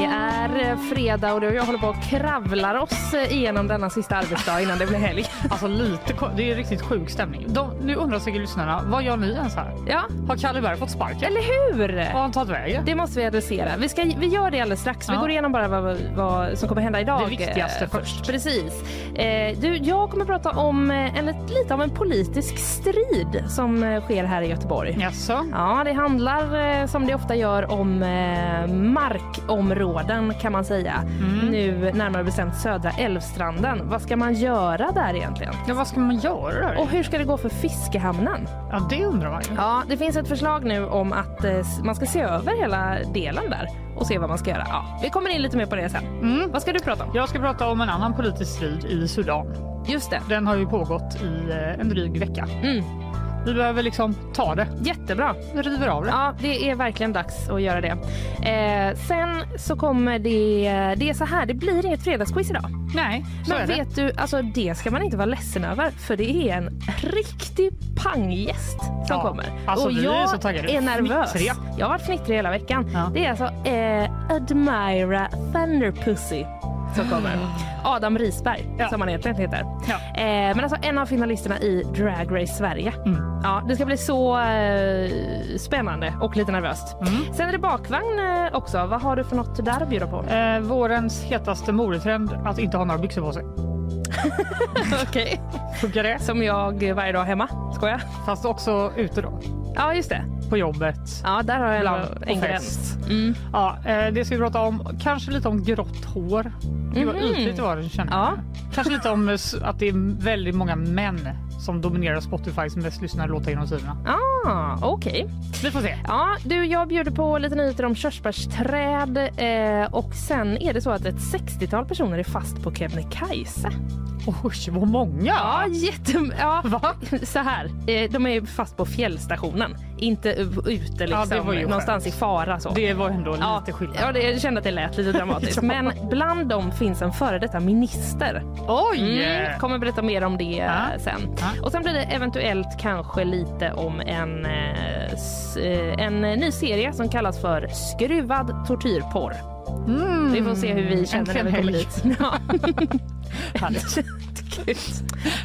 Det är eh, fredag och jag håller på och kravlar oss eh, igenom denna sista arbetsdag innan det blir helg. Alltså lite, det är riktigt sjuk stämning. De, nu undrar säkert lyssnarna, vad gör ni ens här? Ja, Har Kalle Berg fått sparken? eller hur? Vad har han tagit vägen? Det måste vi adressera. Vi, ska, vi gör det alldeles strax. Vi Ja. går igenom bara vad, vad som kommer hända idag. Det viktigaste eh, först. Precis. Eh, du, jag kommer prata om eh, en, lite av en politisk strid som sker här i Göteborg. Jaså? Ja, det handlar som det ofta gör om eh, markområden kan man säga. Mm. Nu närmare bestämt södra Älvstranden. Vad ska man göra där egentligen? Ja, vad ska man göra? Och hur ska det gå för fiskehamnen? Ja, det undrar man ju. Ja, det finns ett förslag nu om att eh, man ska se över hela delen där och se vad man ska göra. Ja, vi kommer in lite mer på det sen. Mm. Vad ska du prata om? Jag ska prata om en annan politisk strid i Sudan. Just det. Den har ju pågått i eh, en dryg vecka. Mm. Vi behöver liksom ta det. Jättebra. Vi river av det. Ja, det är verkligen dags att göra det. Eh, sen så kommer det... Det är så här, det blir inget fredagsquiz idag. Nej, så Men är det. vet du, alltså det ska man inte vara ledsen över för det är en riktig panggäst som Ja, kommer. alltså och vi är jag så taggade. är nervös. Fnittriga. Jag har varit fnittrig hela veckan. Ja. Det är alltså eh, Admira Thunderpussy som kommer. Adam Risberg Ja. som han egentligen heter. Ja. Eh, men alltså en av finalisterna i Drag Race Sverige. Mm. Ja, det ska bli så eh, spännande och lite nervöst. Mm. Sen är det bakvagn eh, också. Vad har du för något där att bjuda på? Eh, vårens hetaste modetrend att inte ha några byxor på sig. Okej. Funkar det? Som jag varje dag hemma. Skojar? Fast också ute då. Ja, just det. På jobbet. Ja, där har jag en gräns. Mm. Ja, eh, det ska vi prata om. Kanske lite om grått hår. Det var Mhm. ytligt var det kände Ja. Kanske lite om att det är väldigt många män som dominerar Spotifys mest lyssnade låtar genom tiderna. Ah, okej. Vi får se. Ja, du, jag bjuder på lite nyheter om körsbärsträd eh, och sen är det så att ett 60-tal personer är fast på Kebnekaise. Oj, vad många! Ja, jätte... Ja, Va? så här. Eh, de är fast på fjällstationen, inte ute Ja, liksom, ju någonstans i fara. Så. Det var ändå Ja, lite skillnad. ja, det, jag kände att det lät lite dramatiskt. Ja. Men bland dem finns en före detta minister. Oj! Mm, kommer berätta mer om det Ja. eh, sen. Ja. Och sen blir det eventuellt kanske lite om en, eh, en ny serie som kallas för Skruvad tortyrporr. Mm. Vi får se hur vi känner när vi kommer dit. Härligt.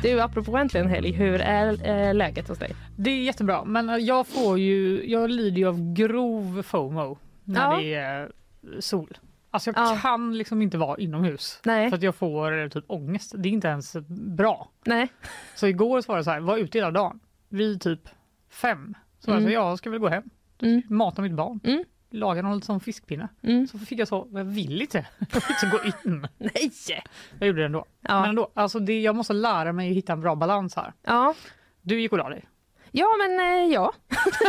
Du, apropå äntligen helg, hur är eh, läget hos dig? Det är jättebra, men eh, jag får ju, jag lider ju av grov FOMO när Ja. det är sol. Alltså jag Ja. kan liksom inte vara inomhus Nej. för att jag får eh, typ ångest. Det är inte ens bra. Nej. Så igår så var det så här, var ute hela dagen vid typ fem. Så Mm. så, jag ska väl gå hem, Mm. mata mitt barn, Mm. Laga någon lite sån fiskpinne. Mm. Så fick jag så, jag vill inte, jag vill inte gå in. Nej! Jag gjorde det ändå. Ja. Men ändå, alltså det, jag måste lära mig att hitta en bra balans här. Ja. Du gick och la dig. Ja, men eh, ja.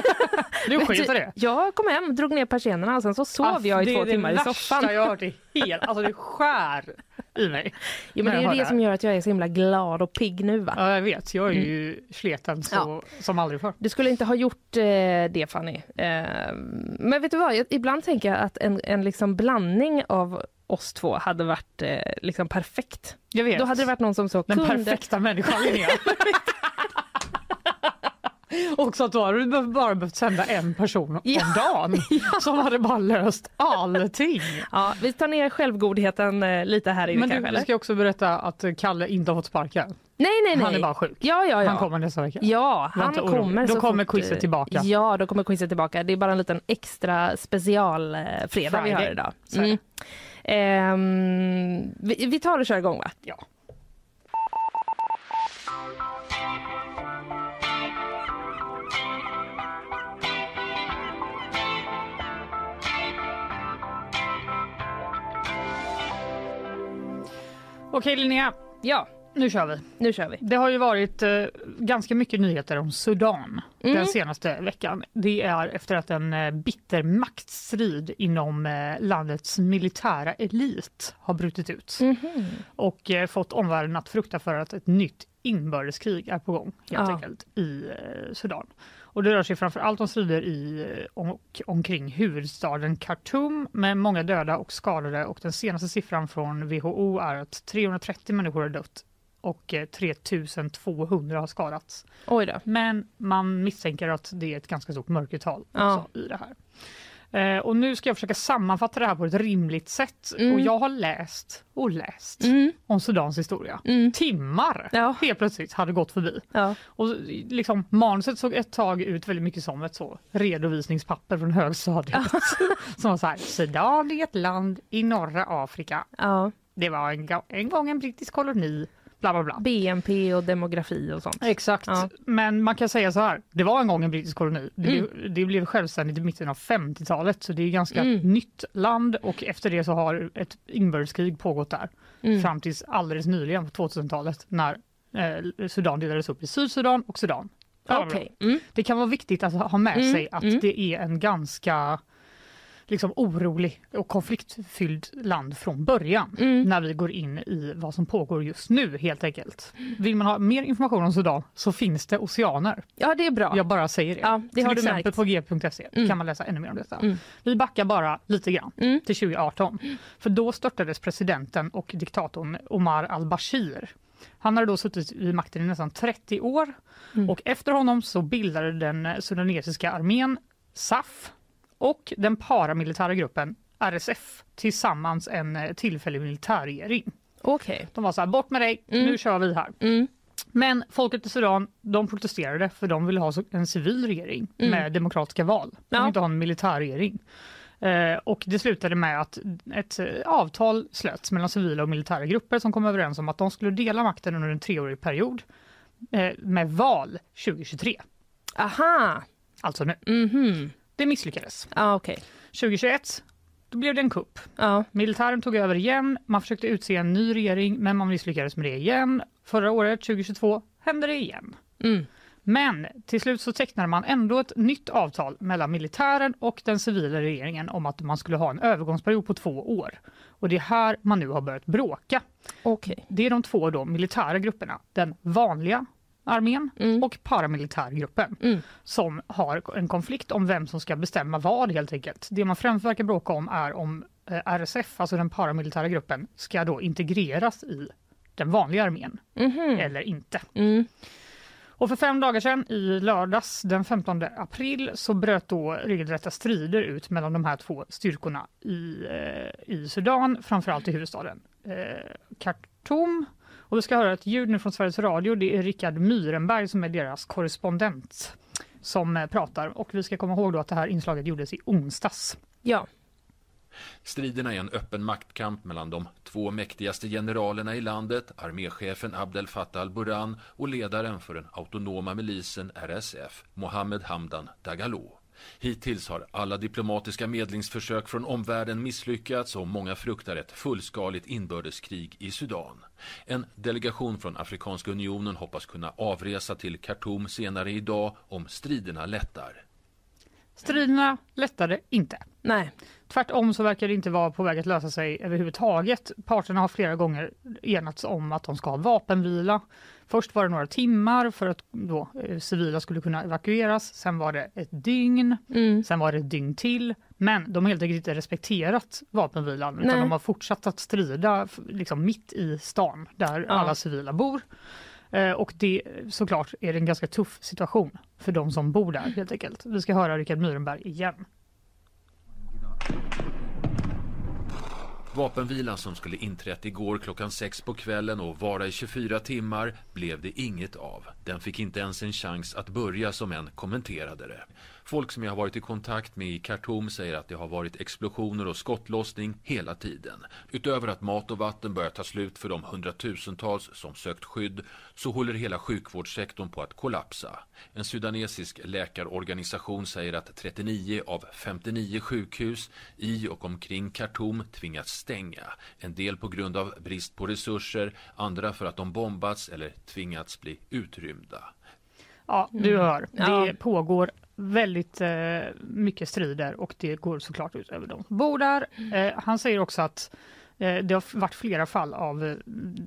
Du sket det. Jag kom hem, drog ner persiennerna och sen så sov Alltså, jag i det två är timmar i det soffan. värsta jag har hört i hel, alltså det skär i mig. Ja, men det är det här. som gör att jag är så himla glad och pigg nu. Va? Ja, jag vet, jag är ju sleten så, Ja. som aldrig förr. Du skulle inte ha gjort eh, det Fanny. Eh, men vet du vad, jag, ibland tänker jag att en, en liksom blandning av oss två hade varit eh, liksom perfekt. Jag vet. Då hade det varit någon som så Den kunde... perfekta människan Linnea. Och så att då hade du bara behövt sända en person Ja. om dagen som hade bara löst allting. Ja, vi tar ner självgodheten eh, lite här inne Men kanske. du, eller? ska också berätta att Kalle inte har fått sparken. Nej, nej, nej. Han är bara sjuk. Ja, ja, ja. Han kommer nästa vecka. Ja, han kommer Då kommer fort, quizet tillbaka. Ja, då kommer quizet tillbaka. Det är bara en liten extra special eh, vi har idag. Mm. Ehm, vi, vi tar och kör igång va? Ja. Okej Linnea, Ja. nu kör vi. Nu kör vi. Det har ju varit eh, ganska mycket nyheter om Sudan Mm. den senaste veckan. Det är efter att en eh, bitter maktstrid inom eh, landets militära elit har brutit ut Mhm. och eh, fått omvärlden att frukta för att ett nytt inbördeskrig är på gång helt Ja. enkelt i eh, Sudan. Och det rör sig framför allt om strider i eh, och omkring huvudstaden Khartoum med många döda och skadade och den senaste siffran från WHO är att 330 människor har dött och eh, 3200 har skadats. Men man misstänker att det är ett ganska stort mörkertal Ja. i det här. Eh, och nu ska jag försöka sammanfatta det här på ett rimligt sätt. Mm. Och jag har läst och läst Mm. om Sudans historia. Mm. Timmar Ja. helt plötsligt hade gått förbi. Ja. Och liksom, manuset såg ett tag ut väldigt mycket som ett så redovisningspapper från högstadiet. som var så här, Sudan är ett land i norra Afrika. ja. Det var en, en gång en brittisk koloni. Bla bla bla. BNP och demografi och sånt. Exakt, Ja. men man kan säga så här. Det var en gång en brittisk koloni. Det, Mm. blev, det blev självständigt i mitten av 50-talet så det är ganska Mm. nytt land och efter det så har ett inbördeskrig pågått där Mm. fram tills alldeles nyligen på 2000-talet när eh, Sudan delades upp i Sydsudan och Sudan. Okej. Mm. Det kan vara viktigt att ha med Mm, sig att mm. det är en ganska liksom orolig och konfliktfylld land från början Mm. när vi går in i vad som pågår just nu helt enkelt. Vill man ha mer information om Sudan så finns det oceaner. Ja, det är bra. Jag bara säger det. Ja, det Till exempel märkt. på g.se Mm. kan man läsa ännu mer om detta. Mm. Vi backar bara lite grann Mm. till 2018. För då störtades presidenten och diktatorn Omar al-Bashir. Han hade då suttit vid makten i nästan 30 år Mm. och efter honom så bildade den sudanesiska armén SAF och den paramilitära gruppen RSF tillsammans en eh, tillfällig militärregering. Okej. De var så här, bort med dig, Mm. nu kör vi här. Mm. Men folket i Sudan de protesterade för de ville ha en civil regering Mm. med demokratiska val. De Ja. inte ha en militärregering. Eh, och det slutade med att ett eh, avtal slöts mellan civila och militära grupper som kom överens om att de skulle dela makten under en treårig period eh, med val 2023. Aha. Alltså nu. Mhm. Det misslyckades. Ja, okej. 2021 då blev det en kupp. Ja. Militären tog över igen, man försökte utse en ny regering men man misslyckades med det igen. Förra året, 2022, hände det igen. Mm. Men till slut så tecknade man ändå ett nytt avtal mellan militären och den civila regeringen om att man skulle ha en övergångsperiod på två år. Och det är här man nu har börjat bråka. Okej. Det är de två då militära grupperna, den vanliga armén Mm. och paramilitärgruppen Mm. som har en konflikt om vem som ska bestämma vad helt enkelt. Det man främst verkar bråka om är om eh, RSF, alltså den paramilitära gruppen, ska då integreras i den vanliga armén Mhm. eller inte. Mm. Och för fem dagar sedan, i lördags den 15 april, så bröt då regelrätta strider ut mellan de här två styrkorna i, eh, i Sudan, framförallt i huvudstaden eh, Khartoum. Och vi ska höra ett ljud nu från Sveriges Radio. Det är Rickard Myrenberg som är deras korrespondent som eh, pratar. Och vi ska komma ihåg då att det här inslaget gjordes i onsdags. Ja. Striderna är en öppen maktkamp mellan de två mäktigaste generalerna i landet, arméchefen Abdel Fattah al-Burhan och ledaren för den autonoma milisen RSF, Mohammed Hamdan Dagalo. Hittills har alla diplomatiska medlingsförsök från omvärlden misslyckats och många fruktar ett fullskaligt inbördeskrig i Sudan. En delegation från Afrikanska unionen hoppas kunna avresa till Khartoum senare idag om striderna lättar. Striderna lättade inte. Nej. Tvärtom så verkar det inte vara på väg att lösa sig överhuvudtaget. Parterna har flera gånger enats om att de ska ha vapenvila. Först var det några timmar för att då, eh, civila skulle kunna evakueras. Sen var det ett dygn. Mm. Sen var det ett dygn till. Men de har helt enkelt inte respekterat vapenvilan utan Nej. de har fortsatt att strida liksom mitt i stan där Ja. alla civila bor. Eh, Och det såklart är det en ganska tuff situation för de som bor där helt enkelt. Vi ska höra Rickard Myrenberg igen. Vapenvilan som skulle inträtt igår klockan sex på kvällen och vara i 24 timmar blev det inget av. Den fick inte ens en chans att börja som en kommenterade det. Folk som jag har varit i kontakt med i Khartoum säger att det har varit explosioner och skottlossning hela tiden. Utöver att mat och vatten börjar ta slut för de hundratusentals som sökt skydd så håller hela sjukvårdssektorn på att kollapsa. En sudanesisk läkarorganisation säger att 39 av 59 sjukhus i och omkring Khartoum tvingats stänga. En del på grund av brist på resurser, andra för att de bombats eller tvingats bli utrymda. Ja, du Mm. hör. Det Ja. pågår väldigt eh, mycket strider och det går såklart ut över de som bor där. Eh, han säger också att eh, det har varit flera fall av eh,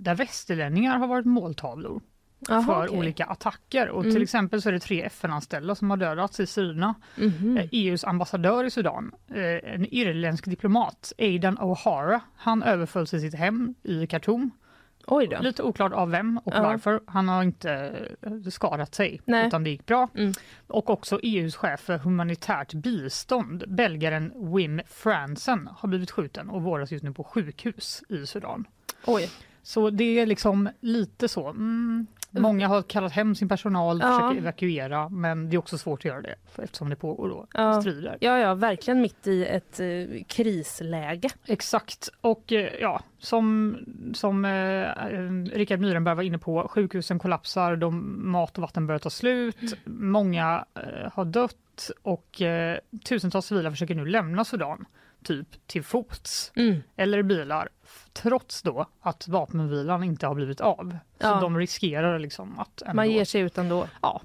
där västerlänningar har varit måltavlor Jaha, för okej. olika attacker. Och Mm. Till exempel så är det tre FN-anställda som har dödats i striderna. Mhm. Eh, EUs ambassadör i Sudan, eh, en irländsk diplomat, Aidan O'Hara, han överfölls i sitt hem i Khartoum. Oj då. Lite oklart av vem och Ja. varför. Han har inte eh, skadat sig, Nej. utan det gick bra. Mm. Och också EUs chef för humanitärt bistånd, belgaren Wim Fransen, har blivit skjuten och vårdas just nu på sjukhus i Sudan. Oj. Så det är liksom lite så. Mm, många har kallat hem sin personal, Ja. försöker evakuera, men det är också svårt att göra det eftersom det pågår då Ja. strider. Ja, ja, verkligen mitt i ett eh, krisläge. Exakt. Och eh, ja, som, som eh, Rickard Myrenberg var inne på, sjukhusen kollapsar, de, mat och vatten börjar ta slut, många eh, har dött och eh, tusentals civila försöker nu lämna Sudan, typ till fots Mm. eller i bilar, trots då att vapenvilan inte har blivit av. Så Ja. de riskerar liksom att ändå... Man ger sig ut ändå. Ja,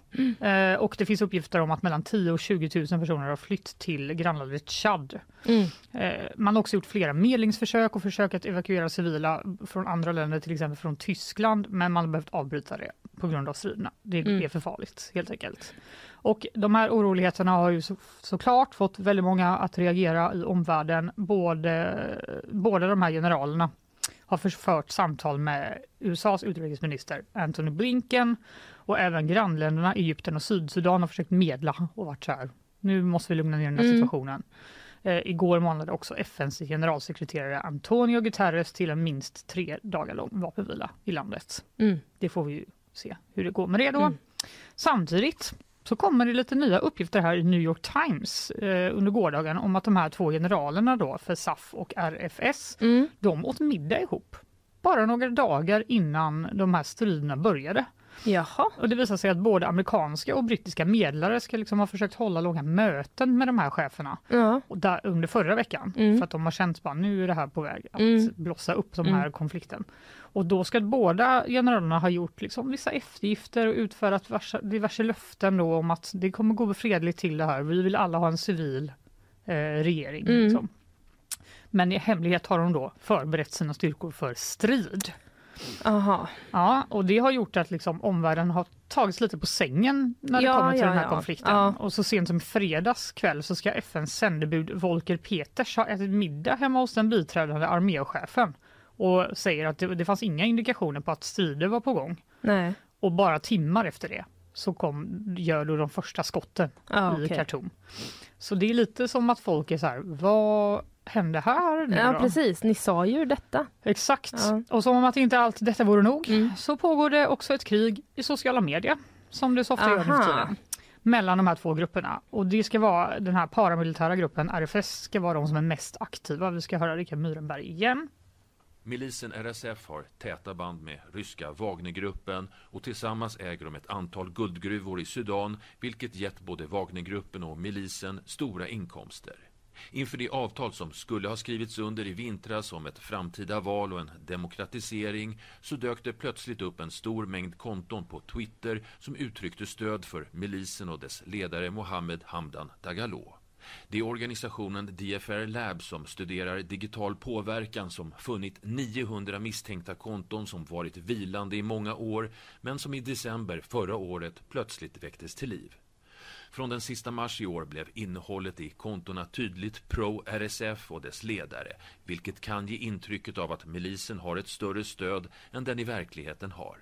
eh, och det finns uppgifter om att mellan 10 och 20 000 personer har flytt till grannlandet Chad. Mm. Eh, Man har också gjort flera medlingsförsök och försök att evakuera civila från andra länder, till exempel från Tyskland, men man har behövt avbryta det på grund av striderna. Det Mm. är för farligt helt enkelt. Och de här oroligheterna har ju så, såklart fått väldigt många att reagera i omvärlden. Både, båda de här generalerna har förfört samtal med USAs utrikesminister Antony Blinken och även grannländerna Egypten och Sydsudan har försökt medla och varit så här. Nu måste vi lugna ner den här Mm. situationen. Eh, igår manade också FNs generalsekreterare Antonio Guterres till en minst tre dagar lång vapenvila i landet. Mm. Det får vi ju se hur det går med det då. Mm. Samtidigt så kommer det lite nya uppgifter här i New York Times eh, under gårdagen om att de här två generalerna då för SAF och RFS, Mm. de åt middag ihop. Bara några dagar innan de här striderna började. Jaha. Och det visar sig att både amerikanska och brittiska medlare ska liksom ha försökt hålla långa möten med de här cheferna Ja. och där, under förra veckan. Mm. För att de har känt att nu är det här på väg att Mm. blossa upp, den Mm. här konflikten. Och då ska båda generalerna ha gjort liksom vissa eftergifter och utfärdat diverse, diverse löften då om att det kommer gå fredligt till det här. Vi vill alla ha en civil eh, regering. Mm. Liksom. Men i hemlighet har de då förberett sina styrkor för strid. Aha. Ja, och det har gjort att liksom omvärlden har tagits lite på sängen när det Ja, kommer till ja, den här ja. konflikten. Och så sent som fredags kväll så ska FNs sändebud Volker Peters ha ätit middag hemma hos den biträdande arméchefen och säger att det, det fanns inga indikationer på att strider var på gång. Nej. Och bara timmar efter det så kom, gör då de första skotten Ja, i okej. Khartoum. Så det är lite som att folk är så här, vad hände här nu Ja, då? precis. Ni sa ju detta. Exakt. Ja. Och som om att inte allt detta vore nog Mm. så pågår det också ett krig i sociala medier som det så ofta gör nu för Aha. tiden mellan de här två grupperna. Och det ska vara den här paramilitära gruppen RFS ska vara de som är mest aktiva. Vi ska höra Rickard Myrenberg igen. Milisen RSF har täta band med ryska Wagnergruppen och tillsammans äger de ett antal guldgruvor i Sudan vilket gett både Wagnergruppen och milisen stora inkomster. Inför det avtal som skulle ha skrivits under i vintras om ett framtida val och en demokratisering så dök det plötsligt upp en stor mängd konton på Twitter som uttryckte stöd för milisen och dess ledare Mohammed Hamdan Dagalo. Det är organisationen DFR Lab som studerar digital påverkan som funnit 900 misstänkta konton som varit vilande i många år men som i december förra året plötsligt väcktes till liv. Från den sista mars i år blev innehållet i kontona tydligt pro-RSF och dess ledare, vilket kan ge intrycket av att milisen har ett större stöd än den i verkligheten har.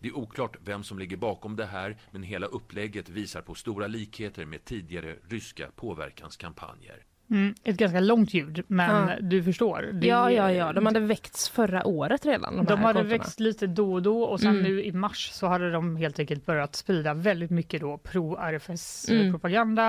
Det är oklart vem som ligger bakom det här, men hela upplägget visar på stora likheter med tidigare ryska påverkanskampanjer. Mm, ett ganska långt ljud, men Ja. du förstår. Det- Ja, ja, ja. De hade väckts förra året redan. De, De hade kontona. växt lite då och då och sen Mm. nu i mars så hade de helt enkelt börjat sprida väldigt mycket då pro-RFS Mm.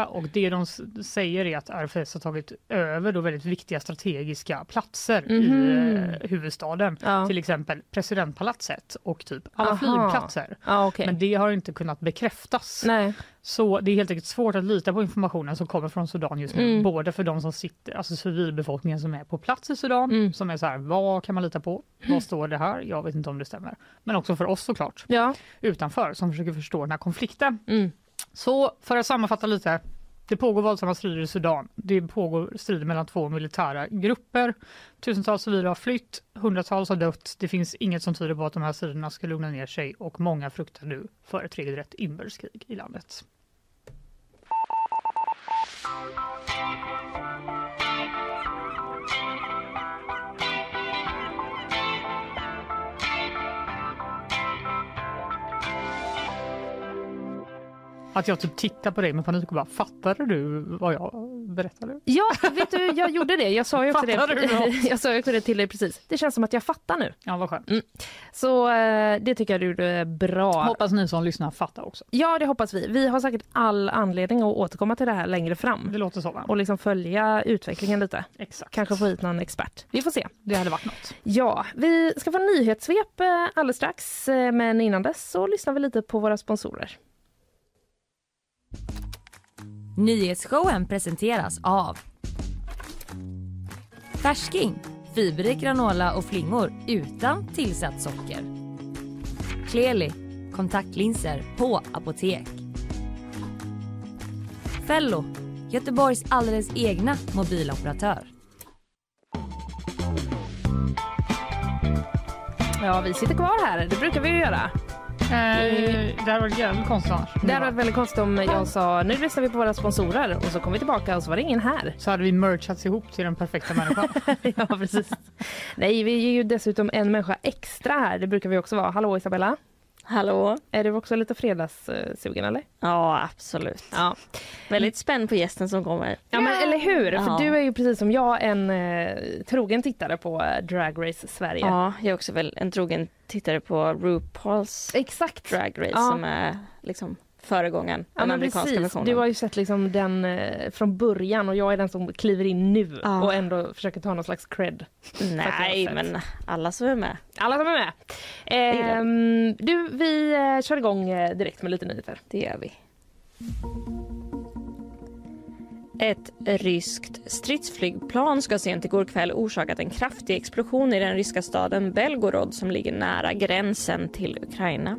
och det de säger är att RFS har tagit över då väldigt viktiga strategiska platser Mhm. i eh, huvudstaden. Ja. Till exempel presidentpalatset och typ alla Aha. flygplatser. Ja, okej. Men det har inte kunnat bekräftas. Nej. Så det är helt enkelt svårt att lita på informationen som kommer från Sudan just nu. Mm. Både för de som sitter, alltså civilbefolkningen som är på plats i Sudan, Mm. som är så här, vad kan man lita på? Vad står det här? Jag vet inte om det stämmer. Men också för oss såklart, Ja. utanför, som försöker förstå den här konflikten. Mm. Så för att sammanfatta lite. Det pågår våldsamma strider i Sudan. Det pågår strider mellan två militära grupper. Tusentals civila har flytt, hundratals har dött. Det finns inget som tyder på att de här striderna ska lugna ner sig och många fruktar nu för ett regelrätt inbördeskrig i landet. Thank you. Att jag typ tittar på dig med panik och bara fattade du vad jag berättade? Ja, vet du, jag gjorde det. Jag sa ju också Fattar du det. Jag sa ju också det till dig precis. Det känns som att jag fattar nu. Ja, vad skönt. Så eh, det tycker jag du gjorde bra. Hoppas ni som lyssnar fattar också. Ja, det hoppas vi. Vi har säkert all anledning att återkomma till det här längre fram Det låter så va? och liksom följa utvecklingen lite. Exakt. Kanske få hit någon expert. Vi får se. Det hade varit något. Ja, vi ska få nyhetssvep eh, alldeles strax, eh, men innan dess så lyssnar vi lite på våra sponsorer. Nyhetsshowen presenteras av Färsking, fiberrik granola och flingor utan tillsatt socker. Kleli, kontaktlinser på apotek. Fello, Göteborgs alldeles egna mobiloperatör. Ja, vi sitter kvar här. Det brukar vi ju göra. Eh, det hade varit jävligt konstigt annars. Det hade varit väldigt konstigt om jag sa nu lyssnar vi på våra sponsorer och så kom vi tillbaka och så var det ingen här. Så hade vi merchats ihop till den perfekta människan. ja, precis. Nej, vi är ju dessutom en människa extra här. Det brukar vi också vara. Hallå Isabella. Hallå? Är du också lite fredagssugen eller? Ja, absolut. Ja. Väldigt spänd på gästen som kommer. Ja men eller hur, Ja. för du är ju precis som jag en eh, trogen tittare på eh, Drag Race Sverige. Ja, jag är också väl en trogen tittare på RuPaul's Exakt. Drag Race Ja. som är liksom föregångaren, Ja, den men precis. Du har ju sett liksom den eh, från början och jag är den som kliver in nu Ja. och ändå försker ta någon slags cred. Nej, men alla som är med, Alla som är med. Ehm, du, vi eh, kör igång eh, direkt med lite nyheter. det gör vi. Ett ryskt stridsflygplan ska sent igår kväll orsakat en kraftig explosion i den ryska staden Belgorod som ligger nära gränsen till Ukraina.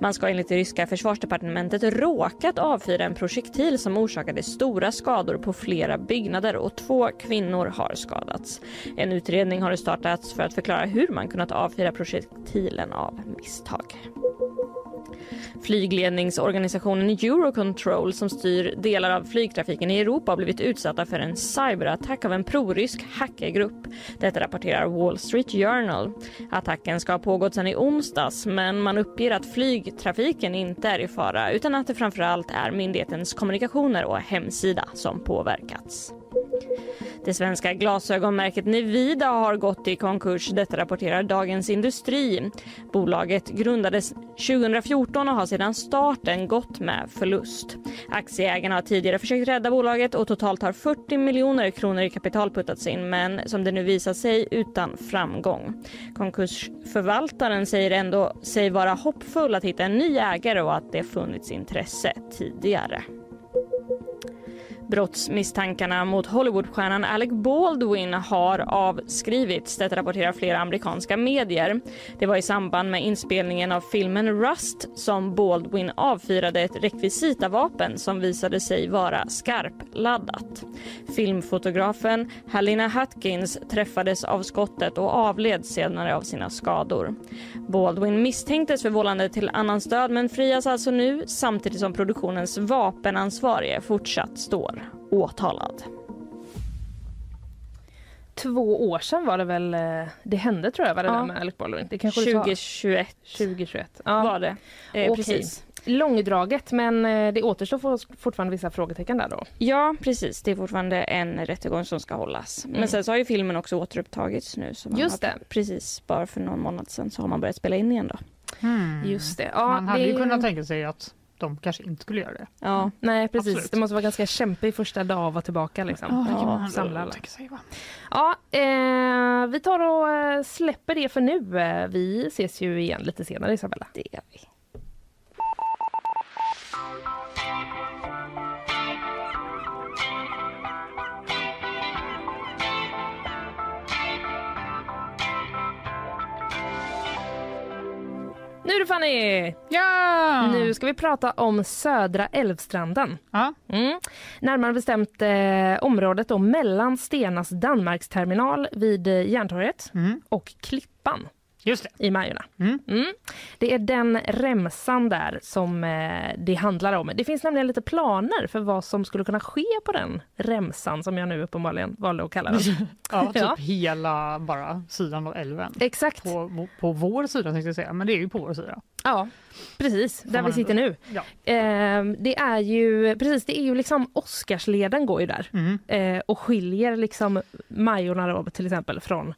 Man ska enligt det ryska försvarsdepartementet råkat avfyra en projektil som orsakade stora skador på flera byggnader och två kvinnor har skadats. En utredning har startats för att förklara hur man kunnat avfyra projektilen av misstag. Flygledningsorganisationen Eurocontrol som styr delar av flygtrafiken i Europa har blivit utsatta för en cyberattack av en prorysk hackergrupp. Detta rapporterar Wall Street Journal. Attacken ska ha pågått sedan i onsdags men man uppger att flygtrafiken inte är i fara utan att det framförallt är myndighetens kommunikationer och hemsida som påverkats. Det svenska glasögonmärket Nivida har gått i konkurs. Detta rapporterar Dagens Industri. Bolaget grundades 2014 och har sedan starten gått med förlust. Aktieägarna har tidigare försökt rädda bolaget och totalt har 40 miljoner kronor i kapital puttats in men som det nu visar sig utan framgång. Konkursförvaltaren säger ändå sig vara hoppfull att hitta en ny ägare och att det funnits intresse tidigare. Brottsmisstankarna mot Hollywoodstjärnan Alec Baldwin har avskrivits. Detta rapporterar flera amerikanska medier. Det var i samband med inspelningen av filmen Rust som Baldwin avfyrade ett rekvisitavapen som visade sig vara skarpladdat. Filmfotografen Halina Hutkins träffades av skottet och avled senare av sina skador. Baldwin misstänktes för vållande till annans död men frias alltså nu samtidigt som produktionens vapenansvarige fortsatt står åtalad. Två år sedan var det väl det, det hände tror jag, var det Ja. där med Alec Baldwin. Det kanske du sa. 2021 2021. Ja. var det. Eh. Precis. Långdraget, men eh, det återstår for- fortfarande vissa frågetecken där då. Ja, precis. Det är fortfarande en rättegång som ska hållas. Men sen så har ju filmen också återupptagits nu. Så man Mm. Just har, det. Precis, bara för någon månad sedan så har man börjat spela in igen då. Hmm. Just det. Ja, Man hade det... ju kunnat tänka sig att de kanske inte skulle göra det. Ja, Nej, precis. Absolut. Det måste vara ganska kämpig första dag att vara tillbaka. Liksom. kan Ja, samla alla. sig? Ja, eh, vi tar och eh, släpper det för nu. Eh, Vi ses ju igen lite senare, Isabella. det gör vi. Nu du Fanny! Ja! Nu ska vi prata om Södra Älvstranden. Ja. Mm. Närmare bestämt eh, området då mellan Stenas Danmarksterminal vid eh, Järntorget Mm. och Klippan Just det. i Majorna. Mm. Mm. Det är den remsan där som eh, det handlar om. Det finns nämligen lite planer för vad som skulle kunna ske på den remsan som jag nu uppenbarligen valde att kalla den. Ja, typ Ja. hela bara sidan av älven. Exakt. På, på vår sida tänkte jag säga, men det är ju på vår sida. Ja, precis. Där vi sitter nu. Ja. Eh, det är ju precis, det är ju liksom Oscarsleden går ju där Mm. eh, och skiljer liksom Majorna då till exempel från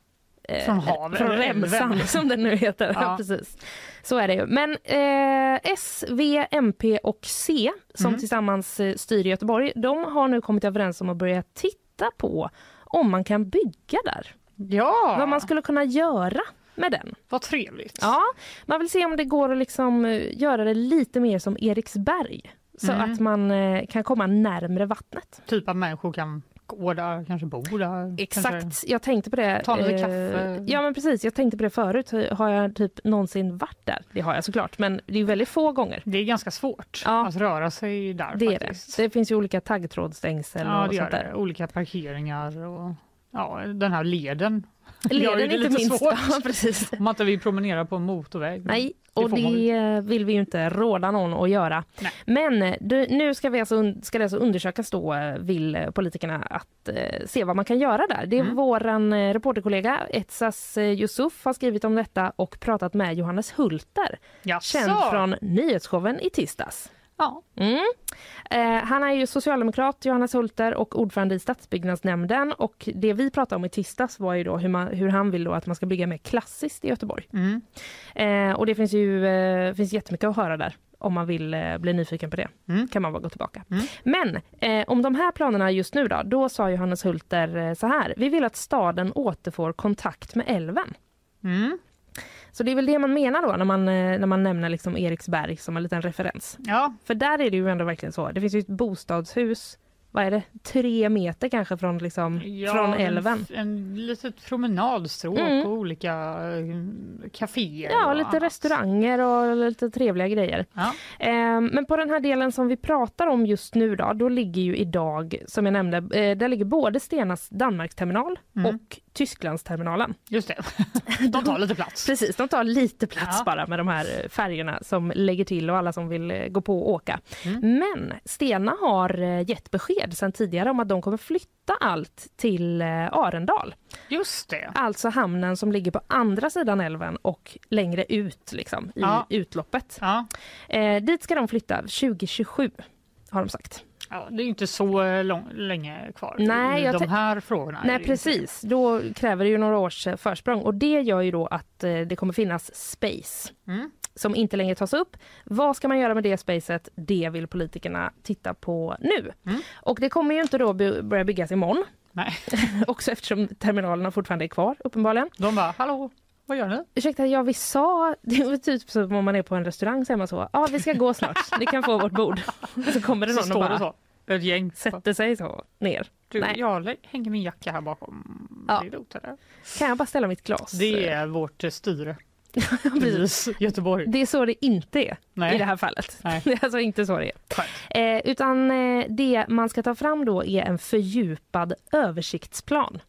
eh, Från havet, från remsan som den nu heter. Ja. Ja. precis. Så är det ju. Men eh, S, V, MP och C som Mm. tillsammans eh, styr Göteborg, de har nu kommit överens om att börja titta på om man kan bygga där. Ja, Vad man skulle kunna göra med den. vad trevligt. Ja, man vill se om det går att liksom eh, göra det lite mer som Eriksberg. Så Mm. att man eh, kan komma närmre vattnet. Typ att människor kan gå där, kanske bo där. Exakt, Kanske. jag tänkte på det. Ta lite eh, kaffe. Ja men precis, jag tänkte på det förut. Har jag typ någonsin varit där? Det har jag såklart, men det är väldigt få gånger. Det är ganska svårt Ja. att röra sig där Det är det. faktiskt. Det finns ju olika taggtrådsstängsel ja, och sånt där. det. Olika parkeringar och ja, den här leden. Leden det inte lite minst. Ja, precis. Om man inte vill promenera på en motorväg. Nej, Det och det eh, vill vi ju inte råda någon att göra. Nej. Men du, nu ska, vi alltså, ska det alltså undersökas då, vill politikerna, att eh, se vad man kan göra där. Det är Mm. våran eh, reporterkollega Etsas eh, Yusuf har skrivit om detta och pratat med Johannes Hulter, Jaså? känd från nyhetsshowen i tisdags. Ja. Mm. Eh, han är ju socialdemokrat, Johannes Hulter, och ordförande i stadsbyggnadsnämnden. Och det vi pratade om i tisdags var ju då hur, man, hur han vill då att man ska bygga mer klassiskt i Göteborg. Mm. Eh, och det finns ju eh, finns jättemycket att höra där om man vill eh, bli nyfiken på det. Mm. kan man bara gå tillbaka. Mm. Men eh, om de här planerna just nu då, då sa Johannes Hulter eh, så här. Vi vill att staden återfår kontakt med älven. Mm. Så det är väl det man menar då när man, eh, när man nämner liksom Eriksberg som en liten referens. Ja, För där är det ju ändå verkligen så. Det finns ju ett bostadshus, vad är det, tre meter kanske från, liksom, ja, från älven. En, en litet promenadstråk Mm. och olika eh, kaféer. Ja, lite annat. restauranger och lite trevliga grejer. Ja. Eh, Men på den här delen som vi pratar om just nu då, då ligger ju idag, som jag nämnde, eh, där ligger både Stenas Danmarksterminal Mm. och Tysklandsterminalen. Just det. De tar lite plats. Precis, de tar lite plats Ja. bara med de här eh, färgerna som lägger till och alla som vill eh, gå på och åka. Mm. Men Stena har eh, gett besked sedan tidigare om att de kommer flytta allt till Arendal. Just det. Alltså hamnen som ligger på andra sidan älven och längre ut liksom, i Ja. utloppet. Ja. Eh, dit ska de flytta 2027 har de sagt. Ja, det är inte så eh, lång, länge kvar Nej, i de här frågorna. Nej precis, då kräver det ju några års eh, försprång och det gör ju då att eh, det kommer finnas space. Mm. som inte längre tas upp. Vad ska man göra med det spacet? Det vill politikerna titta på nu. Mm. Och det kommer ju inte då by- börja byggas imorgon. Nej. Också eftersom terminalerna fortfarande är kvar uppenbarligen. De bara, hallå, vad gör ni? Ursäkta, ja vi sa, det var typ som om man är på en restaurang säger man så. Ja vi ska gå snart, ni kan få vårt bord. Och så kommer det Så någon och står bara så. Ett gäng. sätter sig så ner. Du, Nej. jag hänger min jacka här bakom. Ja. Kan jag bara ställa mitt glas? Det är vårt eh, styre Precis. Göteborg. Det är så det inte är Nej. i det här fallet. Nej. Det är alltså inte så det är. Eh, utan eh, det man ska ta fram då är en fördjupad översiktsplan.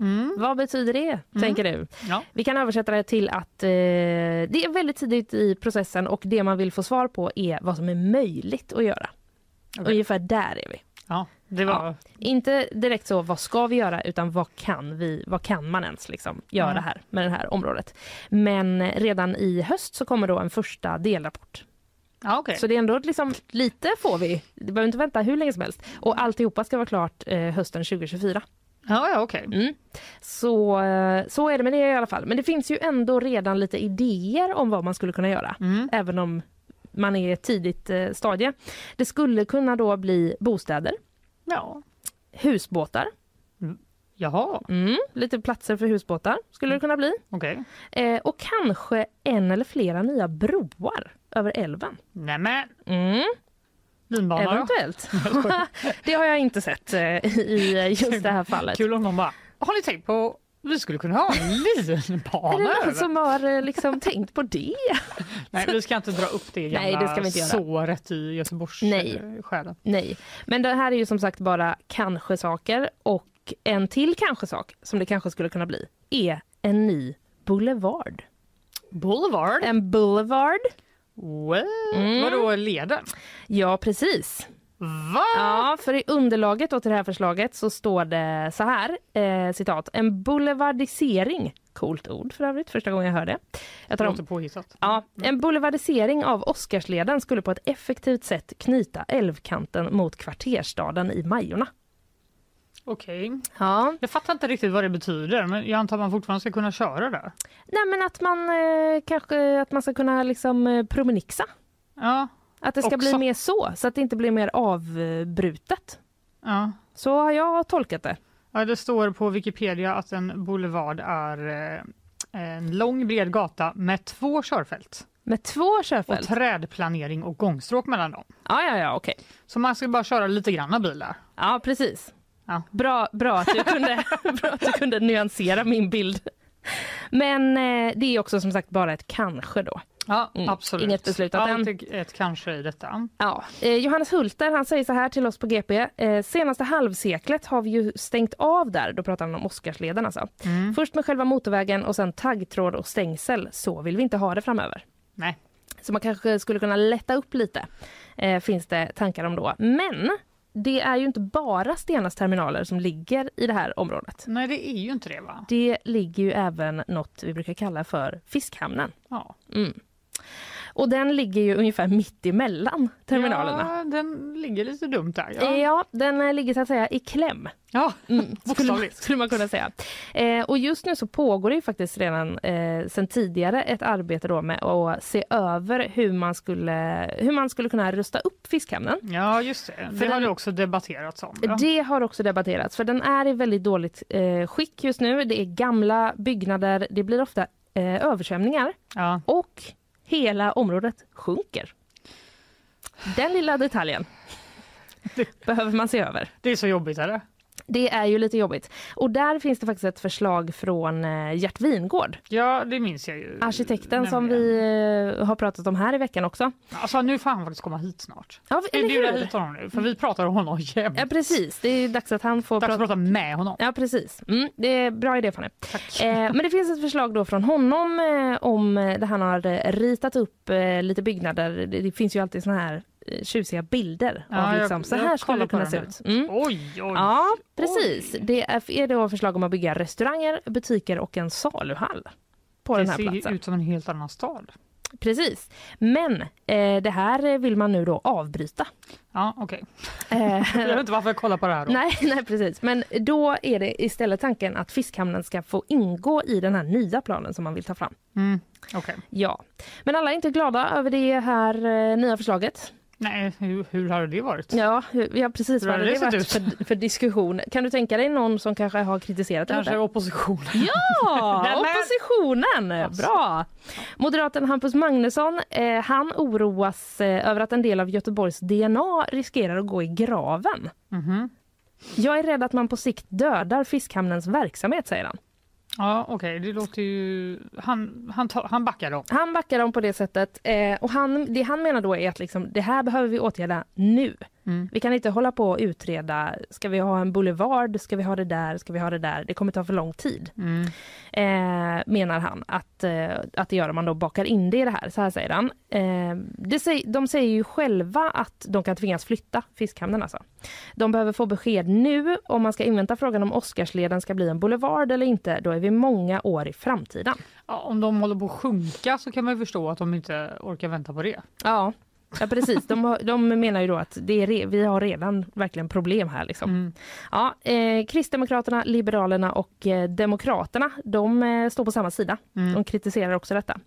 Mm. Vad betyder det, tänker du? Ja. Vi kan översätta det till att eh, det är väldigt tidigt i processen och det man vill få svar på är vad som är möjligt att göra. Okej. Ungefär där är vi. ja, det var... Inte direkt så vad ska vi göra utan vad kan vi, vad kan man ens liksom göra Mm. här med det här området. Men redan i höst så kommer då en första delrapport Ja, okej. Så det är ändå liksom, lite får vi. Det behöver inte vänta hur länge som helst. Och alltihopa ska vara klart eh, hösten 2024. Ja, ja, okej. Mm. Så, eh, så är det med det i alla fall. Men det finns ju ändå redan lite idéer om vad man skulle kunna göra. Mm. Även om man är i ett tidigt eh, stadie. Det skulle kunna då bli bostäder, Ja. husbåtar, Jaha, mm, lite platser för husbåtar skulle det kunna bli. okej. Eh, och kanske en eller flera nya broar över älven. Nämen, Mm, linbana eventuellt. det har jag inte sett eh, i just det här fallet. Kul om de bara, har ni tänkt på vi skulle kunna ha en Är linbana det någon som har eh, liksom tänkt på det? Nej, vi ska inte dra upp det gamla Nej, det ska vi inte göra. såret i Göteborgs Nej. eh, själen. Nej, men det här är ju som sagt bara kanske saker och en till kanske sak som det kanske skulle kunna bli är en ny boulevard. Boulevard? En boulevard, What? Mm. Vadå leden? ja precis. Va? Ja, för i underlaget till det här förslaget så står det så här, eh, citat, en boulevardisering, coolt ord för övrigt, första gången jag hör det. Jag tar Det låter påhittat. Ja, en boulevardisering av Oscarsleden skulle på ett effektivt sätt knyta älvkanten mot kvarterstaden i Majorna. Okej. Ja, Jag fattar inte riktigt vad det betyder, men jag antar att man fortfarande ska kunna köra där. Nej men att man eh, kanske att man ska kunna liksom eh, promenixa. Ja, Att det ska Också. bli mer så, så att det inte blir mer avbrutet. ja. Så har jag tolkat det. ja. Det står på Wikipedia att en boulevard är eh, en lång bred gata med två körfält Med två och körfält. trädplanering och gångstråk mellan dem. Ja, ja, ja, okej. Så man ska bara köra lite grann bil där. Ja, precis. Ja. Bra, bra, att du kunde, bra att du kunde nyansera min bild. Men eh, det är också som sagt bara ett kanske då. Ja, Mm, absolut. inget beslutat än. Alltid ett kanske i detta. Ja, eh, Johannes Hulter han säger så här till oss på GP. Eh, senaste halvseklet har vi ju stängt av där, då pratar han om Oscarsleden alltså. Mm. Först med själva motorvägen och sen taggtråd och stängsel. Så vill vi inte ha det framöver. Nej. Så man kanske skulle kunna lätta upp lite, eh, finns det tankar om då. Men det är ju inte bara Stenas terminaler som ligger i det här området. Nej, det är ju inte det va? Det ligger ju även något vi brukar kalla för fiskhamnen. Ja. Mm. Och den ligger ju ungefär mitt emellan terminalerna. Ja, den ligger lite dumt där. Ja. Ja, den eh, ligger så att säga i kläm. ja. Mm, skulle, skulle man kunna säga. Eh, och just nu så pågår det ju faktiskt redan eh, sen tidigare ett arbete då med att se över hur man skulle, hur man skulle kunna rusta upp fiskhamnen. ja just det. Det För har den- det också debatterats om. Ja. Det har också debatterats för den är i väldigt dåligt eh, skick just nu. Det är gamla byggnader, det blir ofta eh, översvämningar Ja. och hela området sjunker. Den lilla detaljen behöver man se över. Det är så jobbigt, eller? Det är ju lite jobbigt. Och där finns det faktiskt ett förslag från eh, Gert Wingård, Ja, det minns jag ju. arkitekten som nämligen. vi eh, har pratat om här i veckan också. Alltså nu får han faktiskt komma hit snart. Ja, vi hur? hit honom nu? För vi pratar om honom jämt. Ja, precis. Det är dags att han får Dags prata. prata med honom. Ja, precis. Mm, det är bra idé, Fanny. Tack. Eh, men det finns ett förslag då från honom eh, om eh, där han har ritat upp eh, lite byggnader. Det, det finns ju alltid såna här tjusiga bilder Ja, av jag- liksom, så jag här skulle det kunna se ut. Mm. Oj, oj. Ja, precis. Oj. Det är, är då förslag om att bygga restauranger, butiker och en saluhall på det den här ser platsen. ut som en helt annan stad. Precis. Men eh, det här vill man nu då avbryta. Ja, okej. Eh, Jag vet inte varför jag kollar på det här då. nej, nej, precis. Men då är det istället tanken att fiskhamnen ska få ingå i den här nya planen som man vill ta fram. Mm, okej. Ja, men alla är inte glada över det här eh, nya förslaget. Nej, hur, hur hade det varit? Ja, hur- ja precis Hur hade det, det varit för, för diskussion. Kan du tänka dig någon som kanske har kritiserat det Kanske lite? opposition. Ja, oppositionen! Bra! Moderaten Hampus Magnusson, eh, han oroas eh, över att en del av Göteborgs DNA riskerar att gå i graven. Mhm. Jag är rädd att man på sikt dödar fiskhamnens verksamhet, säger han. Ja, okej. Det låter ju... Han, han, han backar dem. Han backar dem på det sättet. Eh, och han, det han menar då är att liksom, det här behöver vi åtgärda nu. Mm. Vi kan inte hålla på och utreda, ska vi ha en boulevard, ska vi ha det där, ska vi ha det där? Det kommer ta för lång tid. Mm. eh, menar han att, eh, att det gör om man då bakar in det i det här. Så här säger han. Eh, det säg, de säger ju själva att de kan tvingas flytta fiskhamnen alltså. De behöver få besked nu om man ska invänta frågan om Oscarsleden ska bli en boulevard eller inte. Då är vi många år i framtiden. Ja, om de håller på att sjunka så kan man ju förstå att de inte orkar vänta på det. Ja, Ja precis, de, de menar ju då att det är, vi har redan verkligen problem här. Liksom. Mm. Ja, eh, Kristdemokraterna, Liberalerna och eh, Demokraterna de eh, står på samma sida. Mm. De kritiserar också detta.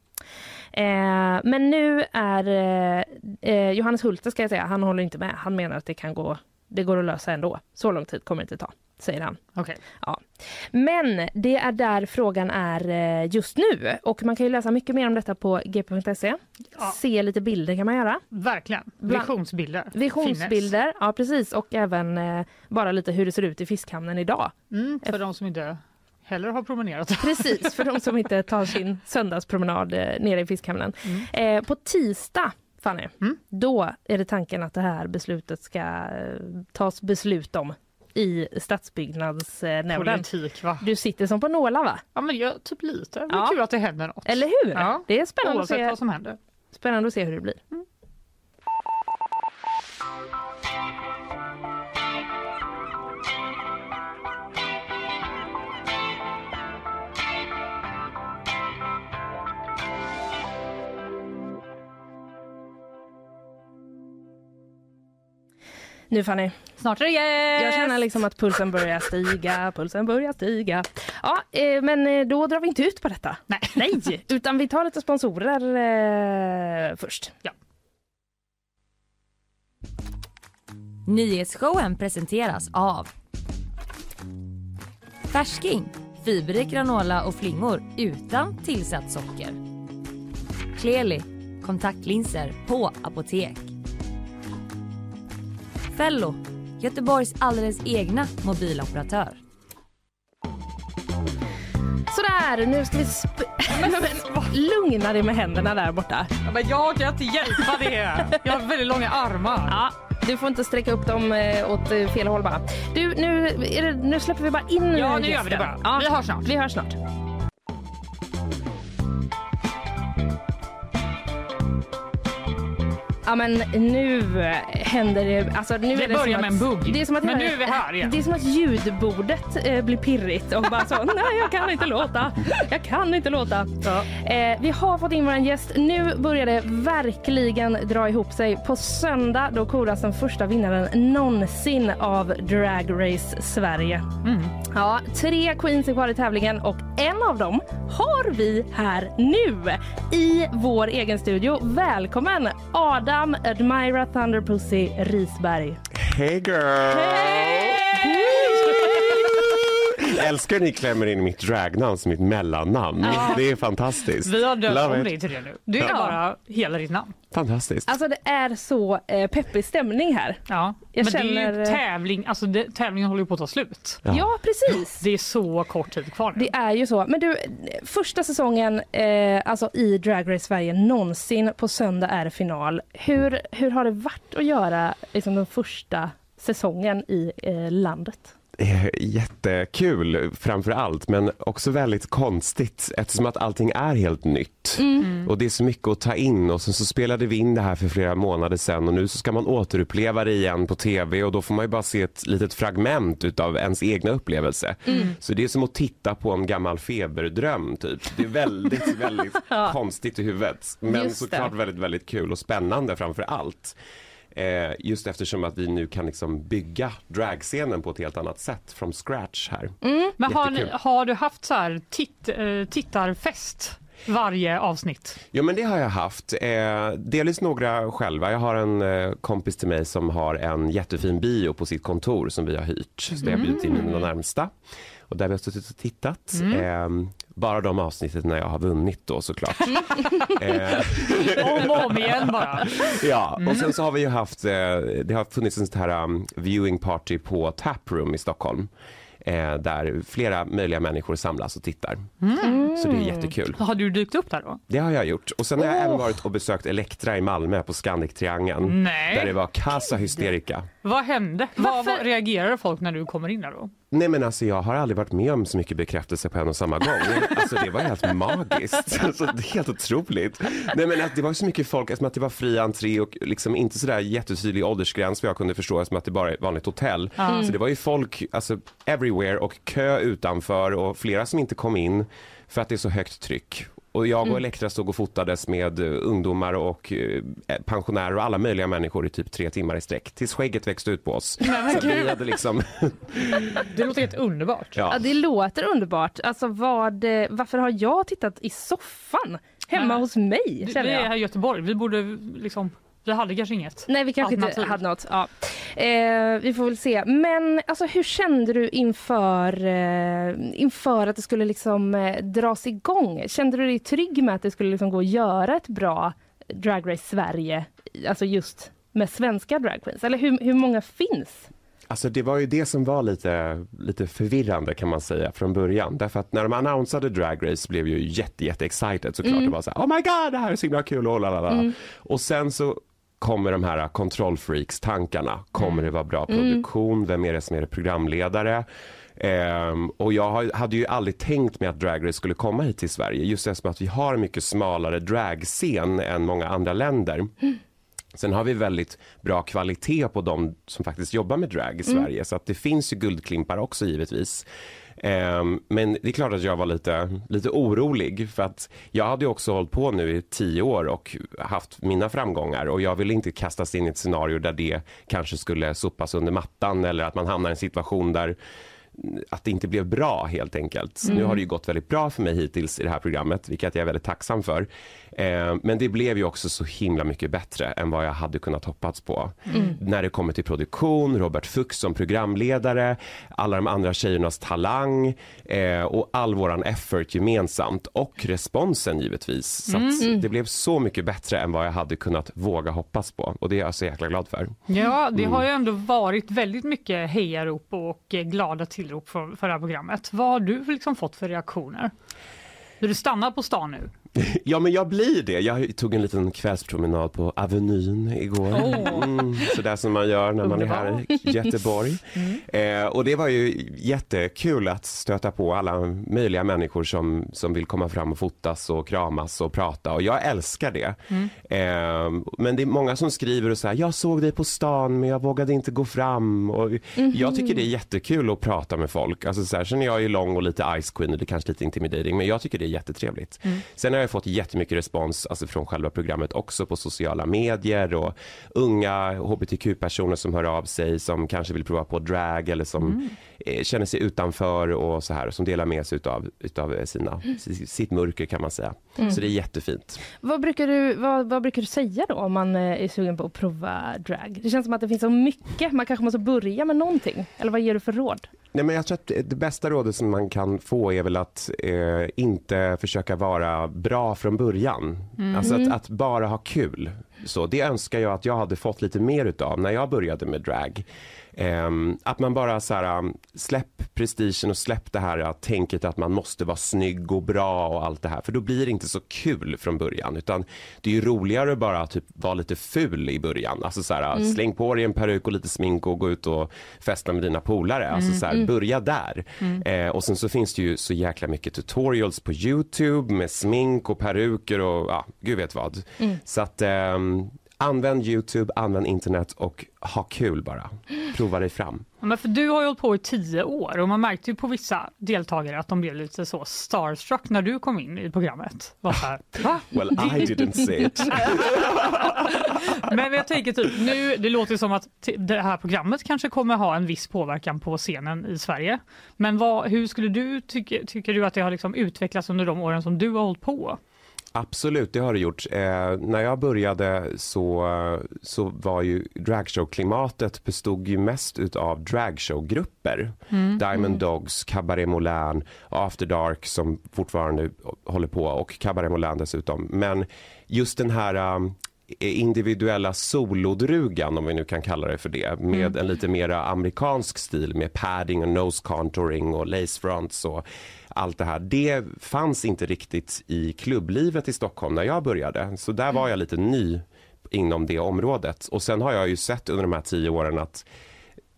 Eh, men nu är eh, eh, Johannes Hulte, ska jag säga, han håller inte med. Han menar att det kan gå, det går att lösa ändå. Så lång tid kommer det inte ta, säger han. Okej. Men det är där frågan är eh, just nu och man kan ju läsa mycket mer om detta på gp.se. Ja. Se lite bilder kan man göra. Verkligen. Visionsbilder. Visionsbilder, ja precis och även eh, bara lite hur det ser ut i fiskhamnen idag. Finnes. Mm, för de som inte heller har promenerat. Precis, för de som inte tar sin söndagspromenad eh, nere i fiskhamnen. Mm. Eh, på tisdag, Fanny, Mm. då är det tanken att det här beslutet ska eh, tas beslut om i stadsbyggnadsnämnden. Politik va? Du sitter som på nålar va? Ja men jag, typ lite. Det är Ja. kul att det händer något. Eller hur? Ja. Det är spännande att, Oavsett se, vad som händer. spännande att se hur det blir. Nu Fanny, Snart är det gäst! jag känner liksom att pulsen börjar stiga, pulsen börjar stiga. Ja, eh, men eh, då drar vi inte ut på detta. Nej. Nej, utan vi tar lite sponsorer eh, först. Ja. Nyhetsshowen presenteras av Färsking, fiberrik granola och flingor utan tillsatt socker. Kleli, kontaktlinser på apotek. Fello, Göteborgs alldeles egna mobiloperatör. Sådär, nu ska vi... Sp- Men, lugna dig med händerna där borta. Ja, men jag kan inte hjälpa det. Jag har väldigt långa armar. Ja, du får inte sträcka upp dem eh, åt eh, fel håll bara. Du, nu, det, nu släpper vi bara in Ja, nu gör vi det gästen. bara. Ja, Vi hörs snart. Vi hörs snart. Ja men nu händer det, alltså nu Det är det börjar med att, en bugg. Det är som att Men nu är vi här igen. Det är som att ljudbordet eh, blir pirrigt och bara så, nej jag kan inte låta, jag kan inte låta. Ja. Eh, vi har fått in vår gäst. Nu börjar det verkligen dra ihop sig. På söndag då koras den första vinnaren någonsin av Drag Race Sverige. Mm. Ja, tre queens är kvar i tävlingen och en av dem har vi här nu i vår egen studio. Välkommen Adam Admira Thunderpussy Risberg. Hey girl! Jag älskar när ni klämmer in mitt dragnamn som mitt mellannamn. Det är fantastiskt. Vi har döpt om dig till det nu. Det är Ja. bara hela ditt namn. Fantastiskt. Alltså det är så eh, peppig stämning här. Ja. Jag men det är känner- ju tävling, alltså det, tävlingen håller ju på att ta slut. Ja. Ja, precis. Det är så kort tid kvar nu. Det är ju så. Men du, första säsongen eh, alltså i Drag Race Sverige någonsin. På söndag är det final. Hur, hur har det varit att göra liksom, den första säsongen i eh, landet? Jättekul framför allt men också väldigt konstigt eftersom att allting är helt nytt. Och det är så mycket att ta in och sen så spelade vi in det här för flera månader sedan och nu så ska man återuppleva det igen på tv och då får man ju bara se ett litet fragment utav ens egna upplevelse. Så det är som att titta på en gammal feberdröm typ. Det är väldigt, väldigt konstigt i huvudet. Men såklart väldigt, väldigt kul och spännande framför allt. Eh, just eftersom att vi nu kan liksom bygga dragscenen på ett helt annat sätt from scratch här. Men har, ni, har du haft så här titt, eh, tittarfest varje avsnitt? Ja men det har jag haft. Eh, delvis några själva. Jag har en eh, kompis till mig som har en jättefin bio på sitt kontor som vi har hyrt. Så det har jag bjudit in mina närmsta. Och där vi har suttit och tittat. Eh, bara de avsnitten när jag har vunnit då såklart. eh, Om och om igen bara. Ja, och sen så har vi ju haft, eh, det har funnits en sån här um, viewing party på Taproom i Stockholm. Eh, där flera möjliga människor samlas och tittar. Så det är jättekul. Har du dykt upp där då? Det har jag gjort. Och sen har jag även varit och besökt Elektra i Malmö på Scandic-triangeln. Där det var Casa Hysterika. Vad hände? Vad, Varför- vad reagerar folk när du kommer in där då? Nej men alltså jag har aldrig varit med om så mycket bekräftelse på en och samma gång. Alltså det var helt magiskt. Alltså, det är helt otroligt. Nej men att det var så mycket folk, eftersom att det var fri entré och liksom inte sådär jättetydlig åldersgräns vad jag kunde förstå eftersom att det bara är ett vanligt hotell. Så det var ju folk, alltså everywhere och kö utanför och flera som inte kom in för att det är så högt tryck. Och jag och Elektra stod och fotades med eh, ungdomar och eh, pensionärer och alla möjliga människor i typ tre timmar i sträck. Tills skägget växte ut på oss. Så vi hade liksom... Det låter helt underbart. Ja, Ja. det låter underbart. Alltså vad, eh, varför har jag tittat i soffan hemma Nej. hos mig? Vi, vi är här i Göteborg. Vi borde liksom... Vi hade kanske inget. Nej, vi kanske inte hade något. Ja. Eh, vi får väl se. Men alltså, hur kände du inför, eh, inför att det skulle liksom, eh, dras igång? Kände du dig trygg med att det skulle liksom gå att göra ett bra Drag Race Sverige, alltså just med svenska dragqueens? Eller hur, hur många finns? Alltså det var ju det som var lite, lite förvirrande kan man säga från början. Därför att när de annonsade Drag Race blev ju jätte, jätte excited såklart. Det var så här, oh my god det här är så himla kul och lalala. Och sen så kommer de här kontrollfreaks-tankarna. Kommer det vara bra produktion? Vem är det som är programledare? Ehm, och jag hade ju aldrig tänkt mig att Drag Race skulle komma hit till Sverige just eftersom att vi har en mycket smalare dragscen än många andra länder. Sen har vi väldigt bra kvalitet på de som faktiskt jobbar med drag i Sverige så att det finns ju guldklimpar också givetvis. Ehm, men det är klart att jag var lite, lite orolig för att jag hade också hållit på nu i tio år och haft mina framgångar och jag ville inte kastas in i ett scenario där det kanske skulle sopas under mattan eller att man hamnar i en situation där att det inte blev bra helt enkelt. Nu har det ju gått väldigt bra för mig hittills i det här programmet, vilket jag är väldigt tacksam för. Eh, men det blev ju också så himla mycket bättre än vad jag hade kunnat hoppats på. När det kommer till produktion, Robert Fuchs som programledare, alla de andra tjejernas talang eh, och all våran effort gemensamt och responsen givetvis. Så att det blev så mycket bättre än vad jag hade kunnat våga hoppas på och det är jag så jäkla glad för. Ja, det Mm. har ju ändå varit väldigt mycket hejarop och eh, glada tillrop för, för det här programmet. Vad har du liksom fått för reaktioner? Du stanna på stan nu? Ja, men jag blir det. Jag tog en liten kvällspromenad på Avenyn igår. Mm, så där som man gör när man är här i Göteborg. Eh, och det var ju jättekul att stöta på alla möjliga människor som, som vill komma fram och fotas och kramas och prata. Och jag älskar det. Eh, men det är många som skriver och säger jag såg dig på stan men jag vågade inte gå fram. Och Jag tycker det är jättekul att prata med folk. Alltså, så här, sen är jag ju lång och lite ice queen och det kanske lite intimidating men jag tycker det är jättetrevligt. Sen har jag fått jättemycket respons alltså från själva programmet också på sociala medier och unga hbtq-personer som hör av sig som kanske vill prova på drag eller som eh, känner sig utanför och så här som delar med sig utav, utav sina, sitt mörker kan man säga. Så det är jättefint. Vad brukar, du, vad, vad brukar du säga då om man eh, är sugen på att prova drag? Det känns som att det finns så mycket, man kanske måste börja med någonting. Eller vad ger du för råd? Nej, men jag tror att det bästa rådet som man kan få är väl att eh, inte försöka vara bra från början. Alltså att, att bara ha kul. Så det önskar jag att jag hade fått lite mer utav när jag började med drag. Ehm, att man bara så här, um, släpp prestigen och släpp det här uh, tänket att man måste vara snygg och bra och allt det här. För då blir det inte så kul från början. Utan det är ju roligare att bara typ vara lite ful i början. Alltså så här, uh, släng på dig en peruk och lite smink och gå ut och festa med dina polare. Alltså så här, börja där. Eh, och sen så finns det ju så jäkla mycket tutorials på Youtube med smink och peruker och ja, gud vet vad. Så att ehm, Använd Youtube, använd internet och ha kul bara. Prova dig fram. Ja, men för du har ju hållit på i tio år och man märkte ju på vissa deltagare att de blev lite så starstruck när du kom in i programmet. Var här, Va? Well, I didn't say it. Men jag tänker typ nu, det låter som att det här programmet kanske kommer ha en viss påverkan på scenen i Sverige. Men vad, hur skulle du tycka, tycker du att det har liksom utvecklats under de åren som du har hållit på? Absolut, det har det gjort. Eh, när jag började så, så var ju dragshow-klimatet bestod ju mest utav dragshowgrupper. Diamond Dogs, Cabaret Moulin, After Dark som fortfarande håller på och Cabaret Moulin dessutom. Men just den här um, individuella solodrugan om vi nu kan kalla det för det med en lite mer amerikansk stil med padding och nose contouring och lace fronts och allt det här. Det fanns inte riktigt i klubblivet i Stockholm när jag började. Så där var jag lite ny inom det området. Och sen har jag ju sett under de här tio åren att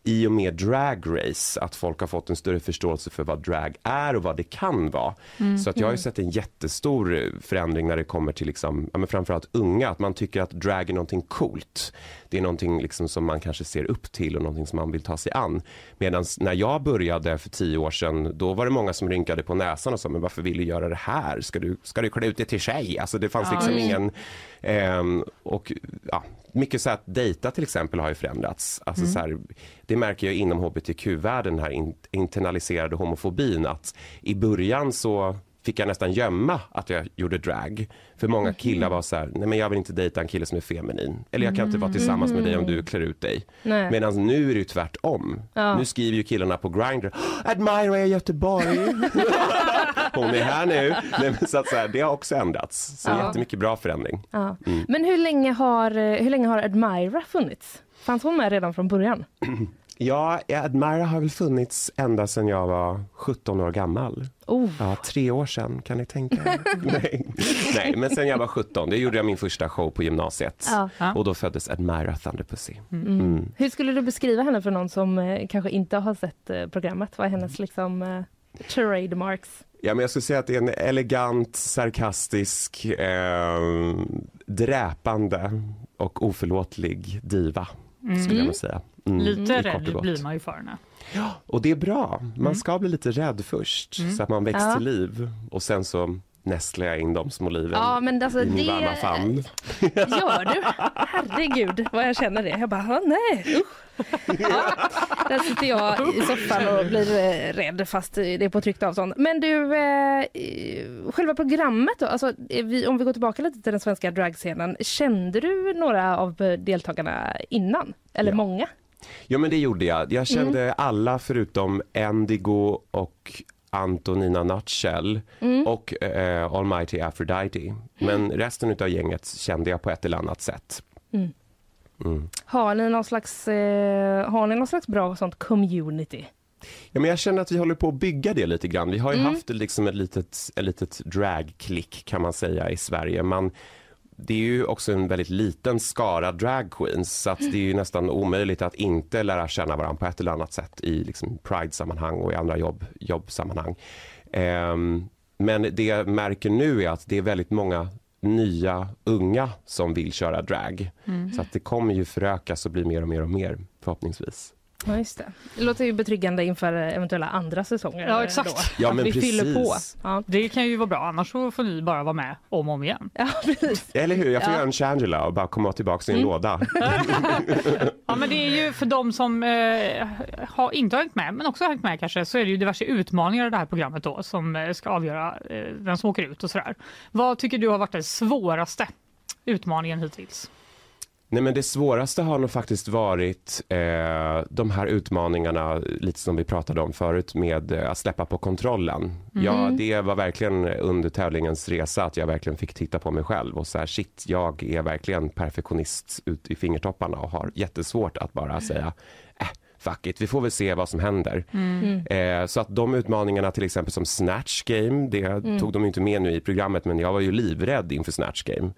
i och med Drag Race att folk har fått en större förståelse för vad drag är och vad det kan vara. Så att jag har ju sett en jättestor förändring när det kommer till liksom, ja, men framförallt unga, att man tycker att drag är någonting coolt. Det är någonting liksom som man kanske ser upp till och någonting som man vill ta sig an. Medan när jag började för tio år sedan, då var det många som rynkade på näsan och sa, men varför vill du göra det här? Ska du, ska du klä ut dig till tjej? Alltså det fanns liksom ingen, ehm, och ja, mycket så att dejta till exempel har ju förändrats. Alltså så här, det märker jag inom hbtq-världen, den här in, internaliserade homofobin, att i början så fick jag nästan gömma att jag gjorde drag. För många killar var så här, nej men jag vill inte dejta en kille som är feminin. Eller jag kan inte vara tillsammans med dig om du klär ut dig. Medan nu är det ju tvärtom. Ja. Nu skriver ju killarna på Grindr, Admira är i Göteborg. Hon är här nu. Nej, men så att så här, det har också ändrats. Så Ja. jättemycket bra förändring. Ja. Men hur länge, har, eh, hur länge har Admira funnits? Fanns hon med redan från början? Ja, Admira har väl funnits ända sedan jag var 17 år gammal. Oh. Ja, tre år sedan kan ni tänka. Nej. Nej, men sen jag var 17, det gjorde jag min första show på gymnasiet. Ja. Och då föddes Admira Thunderpussy. Hur skulle du beskriva henne för någon som eh, kanske inte har sett eh, programmet? Vad är hennes liksom eh, trademarks? Ja, men jag skulle säga att det är en elegant, sarkastisk, eh, dräpande och oförlåtlig diva. Skulle jag nog säga. Mm, Lite rädd blir man ju för henne. Och det är bra. Man ska bli lite rädd först så att man väcks Ja. till liv. Och sen så nästlar jag in de små liven Ja, men alltså i min det- varma famn. Gör du? Herregud vad jag känner det. Jag bara, "Ah, nej usch. Ja, där sitter jag i soffan och blir eh, rädd fast det är på tryckt avstånd. Men du, eh, eh, själva programmet då? Alltså, eh, vi, om vi går tillbaka lite till den svenska dragscenen. Kände du några av eh, deltagarna innan? Eller Ja. många? Ja men det gjorde jag. Jag kände Mm. alla förutom Endigo och Antonina Nutshell Mm. och eh, Almighty Aphrodite. Men resten av gänget kände jag på ett eller annat sätt. Mm. Har ni någon slags, eh, har ni någon slags bra sånt community? Ja, men jag känner att vi håller på att bygga det lite grann. Vi har ju Mm. haft liksom ett litet, ett litet dragklick kan man säga i Sverige. Man, det är ju också en väldigt liten skara drag queens så att det är ju nästan omöjligt att inte lära känna varandra på ett eller annat sätt i liksom pride-sammanhang och i andra jobb, jobbsammanhang. Ehm, men det jag märker nu är att det är väldigt många nya unga som vill köra drag. Så att det kommer ju förökas och bli mer och mer och mer förhoppningsvis. Ja, just det. Det låter ju betryggande inför eventuella andra säsonger. Ja, exakt. Då. Ja, men vi fyller på. Ja. Det kan ju vara bra, annars så får ni bara vara med om och om igen. ja, precis. Eller hur? Jag får Ja. göra en Shangela och bara komma tillbaka i en låda. Ja, men det är ju för de som eh, har, inte har hängt med, men också har hängt med kanske, så är det ju diverse utmaningar i det här programmet då som eh, ska avgöra eh, vem som åker ut och sådär. Vad tycker du har varit den svåraste utmaningen hittills? Nej, men det svåraste har nog faktiskt varit eh, de här utmaningarna, lite som vi pratade om förut, med eh, att släppa på kontrollen. Ja, det var verkligen under tävlingens resa att jag verkligen fick titta på mig själv och så här, shit, jag är verkligen perfektionist ut i fingertopparna och har jättesvårt att bara säga, fuck it, vi får väl se vad som händer. Eh, så att de utmaningarna till exempel som Snatch Game, det tog de inte med nu i programmet men jag var ju livrädd inför Snatch Game.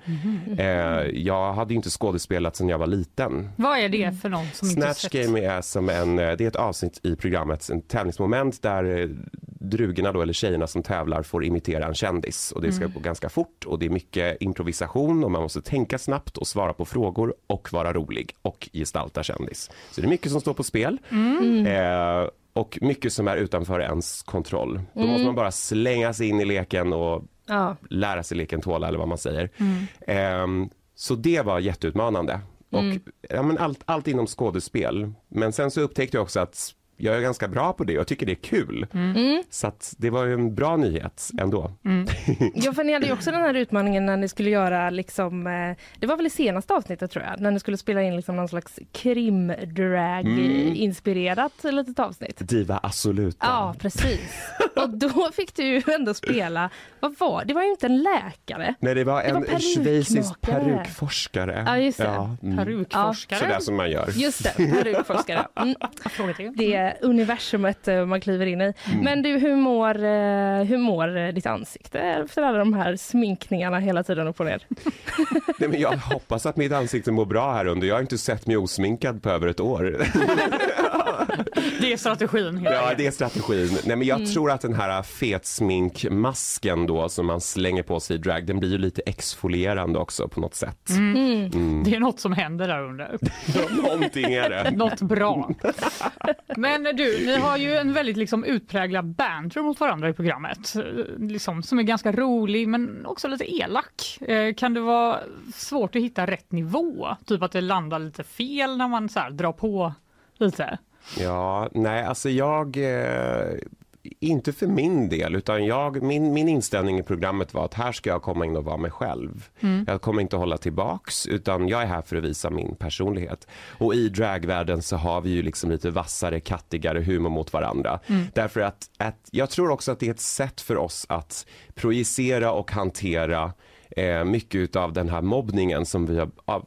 Eh, jag hade inte skådespelat sedan jag var liten. Vad är det för någon som inte Snatch sett? Game är som en, eh, det är ett avsnitt i programmet, en tävlingsmoment där eh, drugorna då, eller tjejerna som tävlar får imitera en kändis och det ska gå ganska fort och det är mycket improvisation och man måste tänka snabbt och svara på frågor och vara rolig och gestalta kändis. Så det är mycket som står på spel. Eh, och mycket som är utanför ens kontroll. Då måste man bara slänga sig in i leken och Ja. lära sig leken tåla eller vad man säger. Ehm, så det var jätteutmanande. Och, ja, men allt, allt inom skådespel. Men sen så upptäckte jag också att jag är ganska bra på det och tycker det är kul. Så att det var ju en bra nyhet ändå. Ja, för ni hade ju också den här utmaningen när ni skulle göra liksom, eh, det var väl i senaste avsnittet tror jag, när ni skulle spela in liksom någon slags krimdrag-inspirerat litet avsnitt. Diva Assoluta. Ja, precis. Och då fick du ju ändå spela, vad var det? var ju inte en läkare. Nej, det var Det en var schweizisk perukmakare. perukforskare. Ja, just det. mm. Perukforskare? Sådär som man gör. Just det, perukforskare. Mm. Frågetecken. Det universumet eh, man kliver in i. Mm. Men du, hur mår, eh, hur mår eh, ditt ansikte efter alla de här sminkningarna hela tiden upp och ner? Nej, men jag hoppas att mitt ansikte mår bra här under. Jag har inte sett mig osminkad på över ett år. Det är strategin. Ja, det är strategin. Nej, men jag tror att den här fetsminkmasken då som man slänger på sig i drag, den blir ju lite exfolierande också på något sätt. Det är något som händer där under. Någonting är det. Något bra. Men du, ni har ju en väldigt liksom utpräglad banter mot varandra i programmet. eh, Liksom, som är ganska rolig men också lite elak. Eh, Kan det vara svårt att hitta rätt nivå? Typ att det landar lite fel när man så här, drar på lite? Ja, nej, alltså jag... Eh, inte för min del, utan jag, min, min inställning i programmet var att här ska jag komma in och vara mig själv. Jag kommer inte hålla tillbaks, utan jag är här för att visa min personlighet. Och i dragvärlden så har vi ju liksom lite vassare, kattigare humor mot varandra. Därför att, att jag tror också att det är ett sätt för oss att projicera och hantera eh, mycket av den här mobbningen som vi har, av,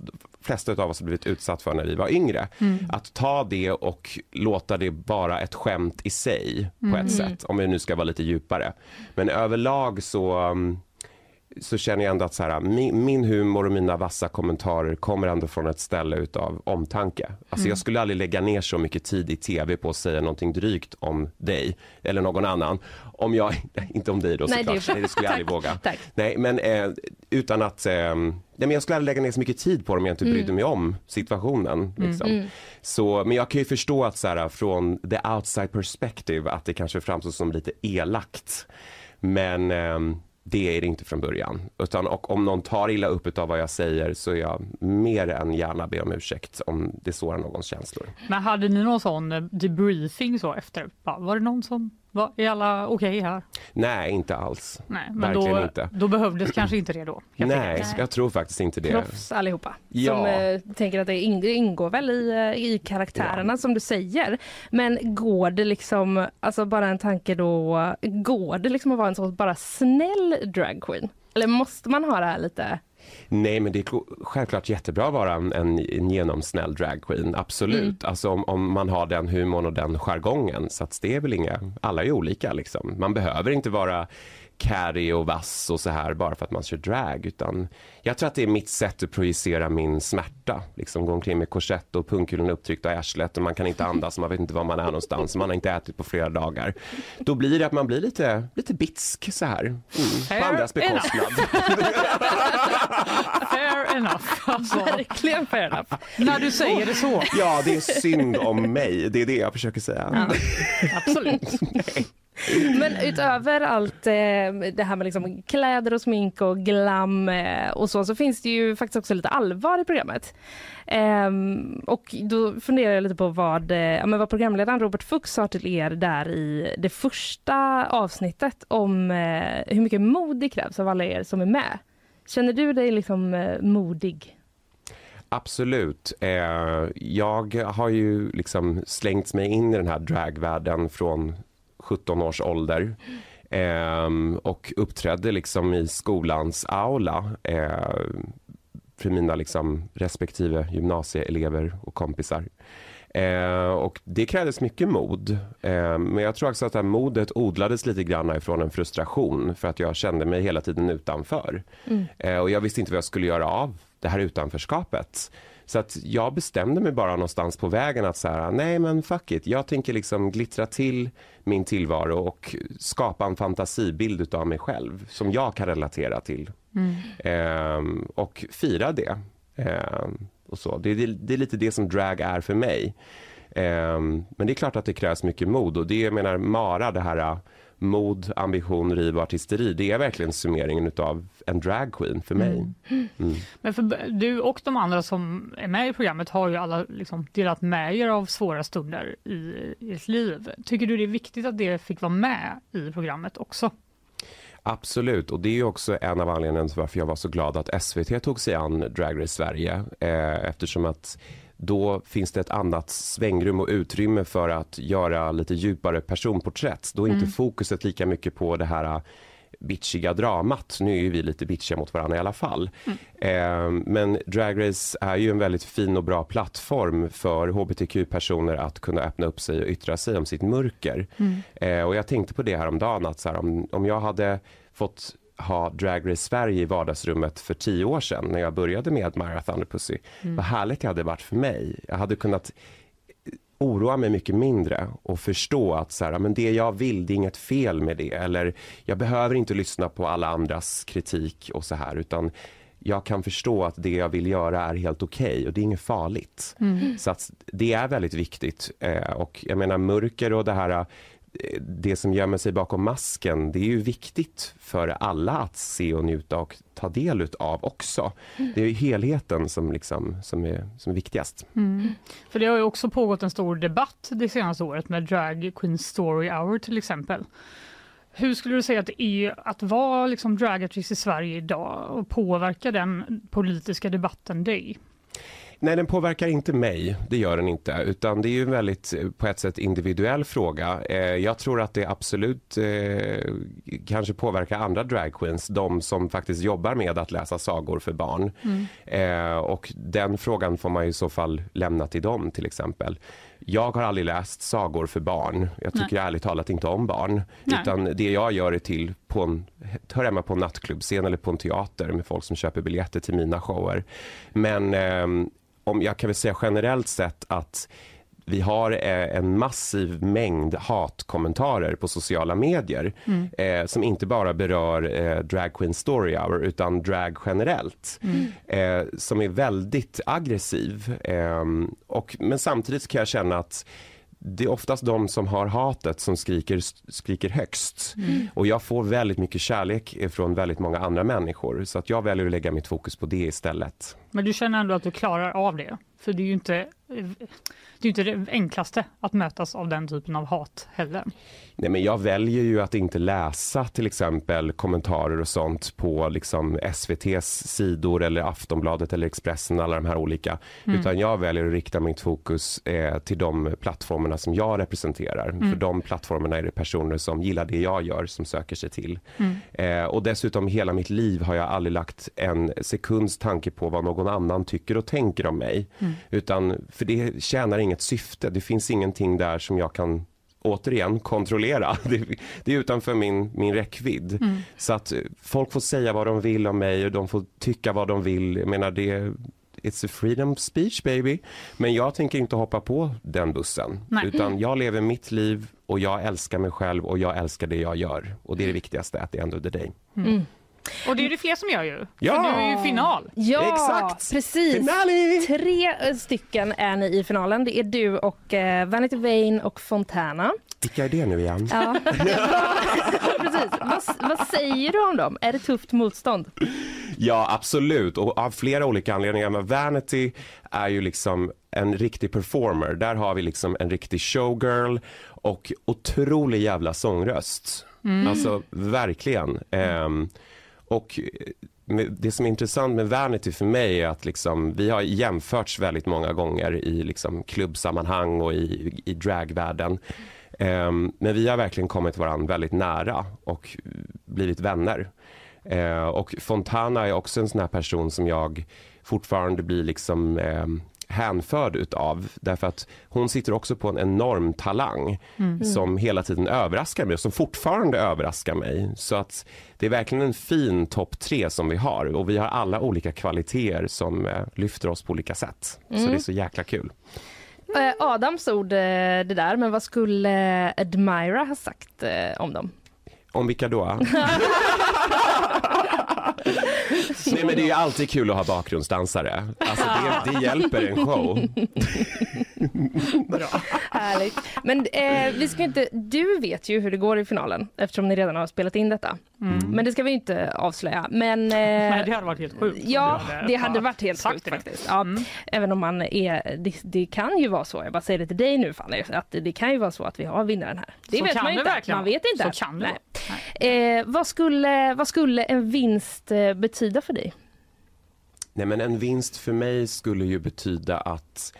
flesta av oss har blivit utsatt för när vi var yngre. Att ta det och låta det vara ett skämt i sig på ett sätt, om vi nu ska vara lite djupare. Men överlag så um, så känner jag ändå att så här, min, min humor och mina vassa kommentarer kommer ändå från ett ställe utav omtanke. Alltså jag skulle aldrig lägga ner så mycket tid i tv på att säga någonting drygt om dig eller någon annan. Om jag, inte om dig då Nej, såklart, det det skulle jag aldrig våga. tack. Nej, men eh, utan att, eh, nej, men jag skulle aldrig lägga ner så mycket tid på det om jag inte brydde mig om situationen. Liksom. Så, men jag kan ju förstå att så här, från the outside perspective att det kanske framstår som lite elakt. Men ehm, det är det inte från början. Utan, och om någon tar illa upp av vad jag säger så är jag mer än gärna be om ursäkt om det sårar någons känslor. Men hade ni någon sån eh, debriefing så efter? Var det någon som var, är alla okej här? Nej, inte alls. Nej, men Verkligen då, inte. då behövdes kanske inte det då. Nej, enkelt. jag tror faktiskt inte det. Proffs allihopa. Ja. Som eh, tänker att det ing- det ingår väl i, eh, i karaktärerna som du säger. Men går det liksom, alltså bara en tanke då, går det liksom att vara en sån bara snäll dragqueen? Eller måste man ha det här lite Nej, men det är självklart jättebra att vara en, en, en genomsnäll dragqueen. Absolut. Alltså om, om man har den humorn och den jargongen. Så att det är väl inga, alla är olika liksom. Man behöver inte vara carry och vass och så här bara för att man kör drag. Utan jag tror att det är mitt sätt att projicera min smärta. Liksom gå omkring med korsett och pungkulorna upptryckta i arslet och man kan inte andas och man vet inte var man är någonstans. Man har inte ätit på flera dagar. Då blir det att man blir lite, lite bitsk så här. Mm, på Fair andras enough. bekostnad. Fair enough. Alltså, verkligen fair enough? när du säger det så. Ja, det är synd om mig. Det är det jag försöker säga. Absolut. Men utöver allt eh, det här med liksom kläder och smink och glam eh, och så, så finns det ju faktiskt också lite allvar i programmet. Ehm, och då funderar jag lite på vad, eh, ja, men vad programledaren Robert Fuchs sa till er där i det första avsnittet om eh, hur mycket mod det krävs av alla er som är med. Känner du dig liksom eh, modig? Absolut. Jag har ju liksom slängt mig in i den här dragvärlden från 17 års ålder. Ehm, och uppträdde liksom i skolans aula eh, för mina liksom respektive gymnasieelever och kompisar. Eh, och det krävdes mycket mod. Eh, men jag tror också att det här modet odlades lite grann ifrån en frustration för att jag kände mig hela tiden utanför. Eh, och jag visste inte vad jag skulle göra av det här utanförskapet. Så att jag bestämde mig bara någonstans på vägen att så här, nej men fuck it, jag tänker liksom glittra till min tillvaro och skapa en fantasibild utav mig själv som jag kan relatera till. Ehm, och fira det. Ehm, och så. Det, det, det är lite det som drag är för mig. Ehm, men det är klart att det krävs mycket mod och det jag menar Mara, det här mod, ambition, riv och artisteri, det är verkligen summeringen utav en dragqueen för mig. Men för du och de andra som är med i programmet har ju alla liksom delat med er av svåra stunder i, i ert liv. Tycker du det är viktigt att det fick vara med i programmet också? Absolut, och det är ju också en av anledningarna till varför jag var så glad att SVT tog sig an Drag Race Sverige. Eh, eftersom att då finns det ett annat svängrum och utrymme för att göra lite djupare personporträtt. Då är inte fokuset lika mycket på det här eh, bitchiga dramat. Nu är vi lite bitchiga mot varandra i alla fall. Eh, men Drag Race är ju en väldigt fin och bra plattform för hbtq-personer att kunna öppna upp sig och yttra sig om sitt mörker. Eh, och jag tänkte på det här om dagen att så här, om, om jag hade fått ha Drag Race Sverige i vardagsrummet för tio år sedan när jag började med Myra Thunderpussy. Vad härligt det hade varit för mig. Jag hade kunnat oroa mig mycket mindre och förstå att så här, men det jag vill, det är inget fel med det. Eller jag behöver inte lyssna på alla andras kritik och så här utan jag kan förstå att det jag vill göra är helt okej okay och det är inget farligt. Mm. Så att det är väldigt viktigt. Eh, och jag menar mörker och det här det som gömmer sig bakom masken, det är ju viktigt för alla att se och njuta och ta del av också. Mm. Det är helheten som, liksom, som, är, som är viktigast. Mm. För det har ju också pågått en stor debatt det senaste året med Drag Queen Story Hour till exempel. Hur skulle du säga att det är att vara liksom dragartist i Sverige idag och påverka den politiska debatten dig? Nej, den påverkar inte mig. Det gör den inte. Utan det är ju en väldigt, på ett sätt, individuell fråga. Eh, jag tror att det absolut eh, kanske påverkar andra dragqueens. De som faktiskt jobbar med att läsa sagor för barn. Mm. Eh, och den frågan får man i så fall lämna till dem till exempel. Jag har aldrig läst sagor för barn. Jag tycker Nej. ärligt talat inte om barn. Nej. Utan det jag gör är till på en, hör hemma på en nattklubbscen eller på en teater med folk som köper biljetter till mina shower. Men eh, om jag kan väl säga generellt sett att vi har eh, en massiv mängd hatkommentarer på sociala medier mm. eh, som inte bara berör eh, Drag Queen Story Hour utan drag generellt mm. eh, som är väldigt aggressiv. Ehm, och, men samtidigt kan jag känna att det är oftast de som har hatet som skriker, skriker högst. Mm. Och jag får väldigt mycket kärlek från väldigt många andra människor. Så att jag väljer att lägga mitt fokus på det istället. Men du känner ändå att du klarar av det? För det är ju inte det är inte det enklaste att mötas av den typen av hat heller. Nej, men jag väljer ju att inte läsa till exempel kommentarer och sånt på liksom SVTs sidor eller Aftonbladet eller Expressen, alla de här olika. Mm. Utan jag väljer att rikta mitt fokus eh, till de plattformarna som jag representerar. Mm. För de plattformarna är det personer som gillar det jag gör som söker sig till. Mm. Eh, och dessutom hela mitt liv har jag aldrig lagt en sekunds tanke på vad någon annan tycker och tänker om mig. Mm. Utan, för det tjänar inget syfte. Det finns ingenting där som jag kan återigen kontrollera. Det, det är utanför min, min räckvidd. Mm. Så att eh, folk får säga vad de vill om mig och de får tycka vad de vill. Jag menar det It's a freedom speech baby. Men jag tänker inte hoppa på den bussen. Nej. Utan jag lever mitt liv och jag älskar mig själv och jag älskar det jag gör. Och det är det viktigaste, att det ändå är dig. Mm. Och det är det fler som gör ju. Ja! För du är ju final. Ja, Exakt. precis. Finale! Tre eh, stycken är ni i finalen. Det är du och eh, Vanity Vane och Fontana. Vilka är det nu igen? Ja. precis. Vad, vad säger du om dem? Är det tufft motstånd? Ja, absolut. Och av flera olika anledningar. Men Vanity är ju liksom en riktig performer. Där har vi liksom en riktig showgirl och otrolig jävla sångröst. Mm. Alltså verkligen. Um, och eh, det som är intressant med Vanity för mig är att liksom, vi har jämförts väldigt många gånger i liksom klubbsammanhang och i, i dragvärlden. Um, men vi har verkligen kommit varandra väldigt nära och blivit vänner. Uh, och Fontana är också en sån här person som jag fortfarande blir liksom um, hänförd utav. Därför att hon sitter också på en enorm talang mm. som hela tiden överraskar mig och som fortfarande överraskar mig. Så att det är verkligen en fin topp tre som vi har och vi har alla olika kvaliteter som eh, lyfter oss på olika sätt. Mm. Så det är så jäkla kul. Eh, Adams ord eh, det där, men vad skulle Admira ha sagt om dem? Om vilka då? Nej men det är ju alltid kul att ha bakgrundsdansare. Alltså det, det hjälper en show. Bra. Härligt. Men eh, vi ska inte, du vet ju hur det går i finalen eftersom ni redan har spelat in detta. Mm. Men det ska vi inte avslöja. Men, eh, Nej, det hade varit helt sjukt. Ja, det hade varit helt sjukt det. faktiskt. Ja, mm. Även om man är, det, det, kan ju vara så, jag bara säger det till dig nu Fanny, att det kan ju vara så att vi har vinnaren här. Det så vet man inte. Verkligen. Man vet inte. Så kan det Nej. Eh, vad, skulle, vad skulle en vinst eh, betyda för dig? Nej men en vinst för mig skulle ju betyda att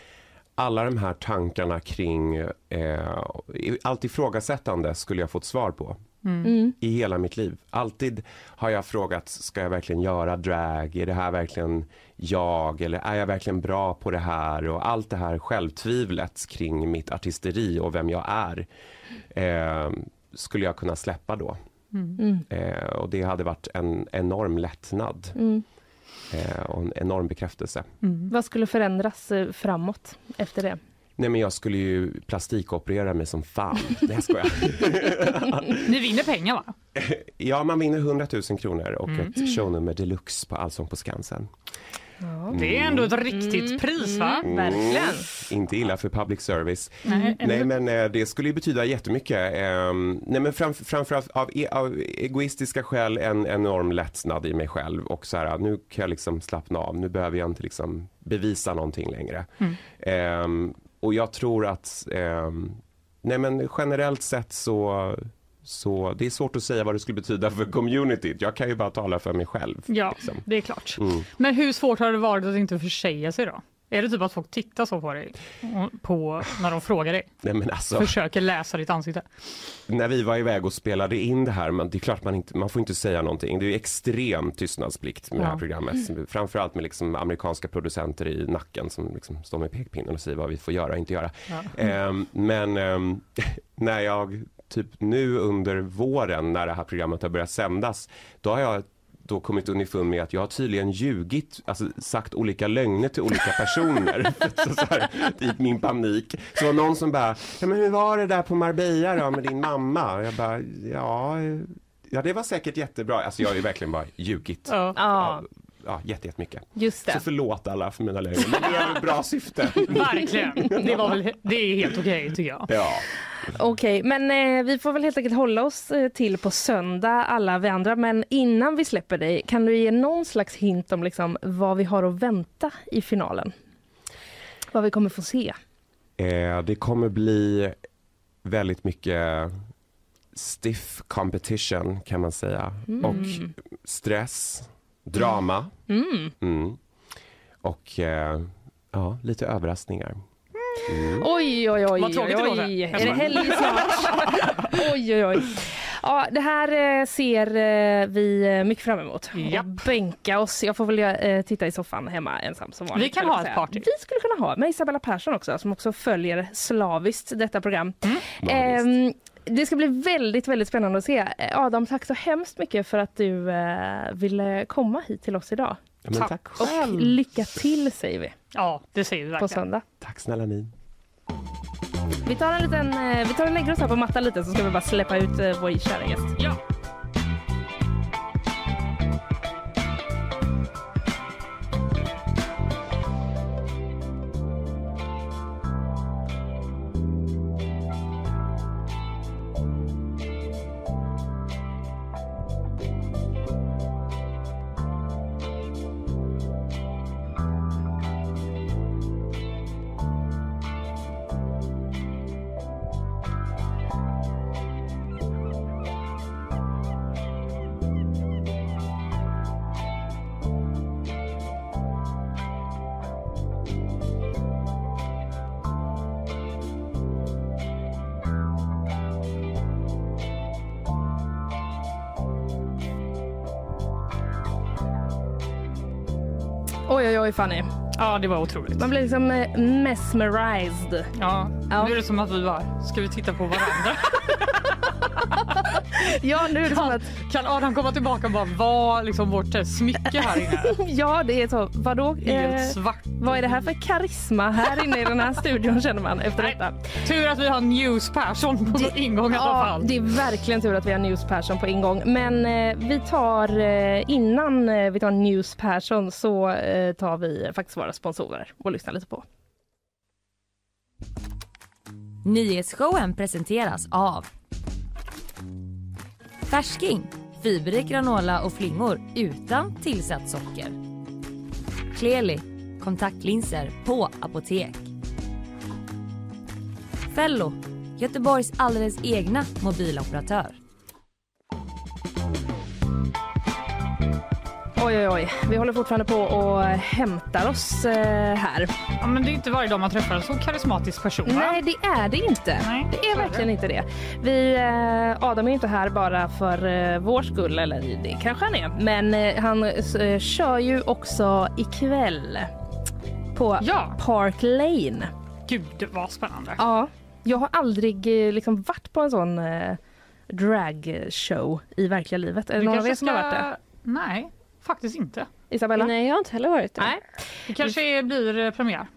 alla de här tankarna kring eh, allt ifrågasättande skulle jag fått svar på. Mm. mm. I hela mitt liv. Alltid har jag frågat, ska jag verkligen göra drag? Är det här verkligen jag? Eller är jag verkligen bra på det här? Och allt det här självtvivlet kring mitt artisteri och vem jag är eh, skulle jag kunna släppa då. Mm. mm. Eh, och det hade varit en enorm lättnad. Mm. Eh, och en enorm bekräftelse. Mm. Vad skulle förändras eh, framåt efter det? Nej men jag skulle ju plastikoperera mig som fan. Nej jag skojar. Ni vinner pengar va? Ja man vinner 100 000 kronor och Mm. ett shownummer deluxe på Allsång på Skansen. Det är ändå ett riktigt pris va? Mm, verkligen. Inte illa för public service. Nej, Nej men eh, det skulle ju betyda jättemycket. Ehm, nej men fram, framförallt av, e- av egoistiska skäl en enorm lättnad i mig själv och så här nu kan jag liksom slappna av. Nu behöver jag inte liksom bevisa någonting längre. Ehm, och jag tror att ehm, nej men generellt sett så så det är svårt att säga vad det skulle betyda för communityt. Jag kan ju bara tala för mig själv. Ja, liksom. det är klart. Mm. Men hur svårt har det varit att inte försäga sig då? Är det typ att folk tittar så på dig på, när de frågar dig? Nej men alltså. Försöker läsa ditt ansikte? när vi var iväg och spelade in det här, man, det är klart man inte, man får inte säga någonting. Det är extrem tystnadsplikt med det här Ja. programmet. Framförallt med liksom amerikanska producenter i nacken som liksom står med pekpinnen och säger vad vi får göra och inte göra. Ja. Ehm, men ehm, när jag typ nu under våren när det här programmet har börjat sändas, då har jag då kommit underfund med att jag har tydligen ljugit, alltså sagt olika lögner till olika personer. så, så här, i min panik. Så var någon som bara, ja men hur var det där på Marbella då med din mamma? Och jag bara, ja, ja det var säkert jättebra. Alltså jag har ju verkligen bara ljugit. Ja. Ja, Ja, jätte, jättemycket. just Så det. förlåt alla för mina lögner, men det är ett bra syfte. Verkligen. Det, var väl, det är helt okej tycker jag. Ja. Okej, men eh, vi får väl helt enkelt hålla oss eh, till på söndag alla vi andra. Men innan vi släpper dig, kan du ge någon slags hint om liksom, vad vi har att vänta i finalen? Vad vi kommer få se? Eh, det kommer bli väldigt mycket stiff competition kan man säga. Och stress, drama Mm. mm. och eh, ja, lite överraskningar. Mm. Oj, oj, oj. Vad tråkigt det oj, oj. Jag Är det helg snart? oj, oj, oj. Ja, det här eh, ser eh, vi eh, mycket fram emot. Japp. Och bänka oss. Jag får väl titta i soffan hemma ensam som vanligt. Vi kan ha ett party. Vi skulle kunna ha med Isabella Persson också som också följer slaviskt detta program. Mm. Ehm, det ska bli väldigt, väldigt spännande att se. Adam, tack så hemskt mycket för att du eh, ville komma hit till oss idag. Ja, tack. tack. Och lycka till säger vi Ja, det säger vi på verkligen. söndag. tack snälla ni. Vi tar en liten, eh, vi tar och lägger oss här på mattan lite så ska vi bara släppa ut eh, vår kära gäst. Ja. Oj Fanny. ja, det var otroligt. Man blir liksom eh, mesmerized. Ja, Ja. nu är det som att vi bara, ska vi titta på varandra? Ja, nu är det som att, Kan Adam komma tillbaka och bara vara liksom vårt eh, smycke här inne? ja det är så, vadå? Helt Eh, svart. vad är det här för karisma här inne i den här studion känner man efter Nej. detta? Tur att vi har News Persson på ingång i alla Ja, fall. det är verkligen tur att vi har News Persson på ingång. Men eh, vi tar, eh, innan eh, vi tar News Persson så eh, tar vi faktiskt våra sponsorer och lyssnar lite på. Nyhetsshowen presenteras av Färsking, fiberrik granola och flingor utan tillsatt socker. Kleli, kontaktlinser på apotek. Fello, Göteborgs alldeles egna mobiloperatör. Oj, oj, oj. Vi håller fortfarande på och hämtar oss eh, här. Ja, men det är inte varje dag man träffar en så karismatisk person. va? Nej, det är det inte. Nej, det är är det. verkligen inte det. Vi, eh, Adam är inte här bara för eh, vår skull, eller det kanske han är. Men eh, han eh, kör ju också ikväll på Ja. Park Lane. Gud vad spännande. Ja, jag har aldrig eh, liksom varit på en sån eh, dragshow i verkliga livet. Är det någon av er som har varit det? Nej, faktiskt inte. Isabella? Nej, jag har inte heller varit där. Nej. Det kanske blir eh, premiär.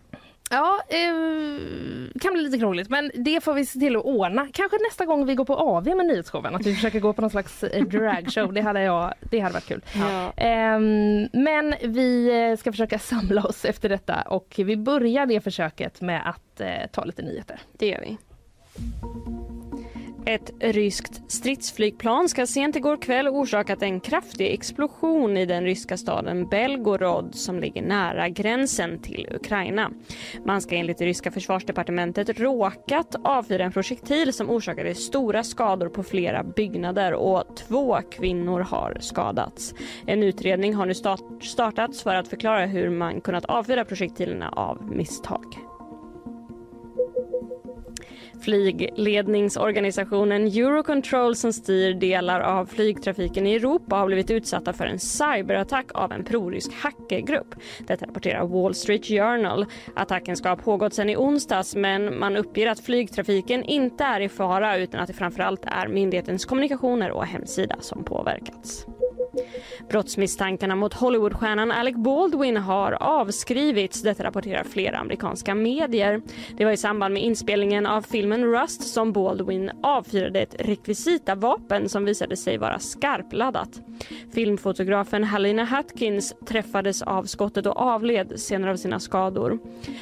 Ja, eh, kan bli lite krångligt men det får vi se till att ordna. Kanske nästa gång vi går på AV med nyhetsshowen att vi försöker gå på någon slags eh, dragshow. Det hade, jag, det hade varit kul. Ja. Eh, men vi eh, ska försöka samla oss efter detta och vi börjar det försöket med att eh, ta lite nyheter. Det gör vi. Ett ryskt stridsflygplan ska sent igår kväll orsakat en kraftig explosion i den ryska staden Belgorod som ligger nära gränsen till Ukraina. Man ska enligt det ryska försvarsdepartementet råkat avfyra en projektil som orsakade stora skador på flera byggnader och två kvinnor har skadats. En utredning har nu start startats för att förklara hur man kunnat avfyra projektilerna av misstag. Flygledningsorganisationen Eurocontrol som styr delar av flygtrafiken i Europa har blivit utsatta för en cyberattack av en prorysk hackergrupp. Detta rapporterar Wall Street Journal. Attacken ska ha pågått sedan i onsdags men man uppger att flygtrafiken inte är i fara utan att det framförallt är myndighetens kommunikationer och hemsida som påverkats. Brottsmisstankarna mot Hollywoodstjärnan Alec Baldwin har avskrivits, detta rapporterar flera amerikanska medier. Det var i samband med inspelningen av filmen Rust som Baldwin avfyrade ett rekvisitavapen som visade sig vara skarpladdat. Filmfotografen Halina Hatkins träffades av skottet och avled senare av sina skador.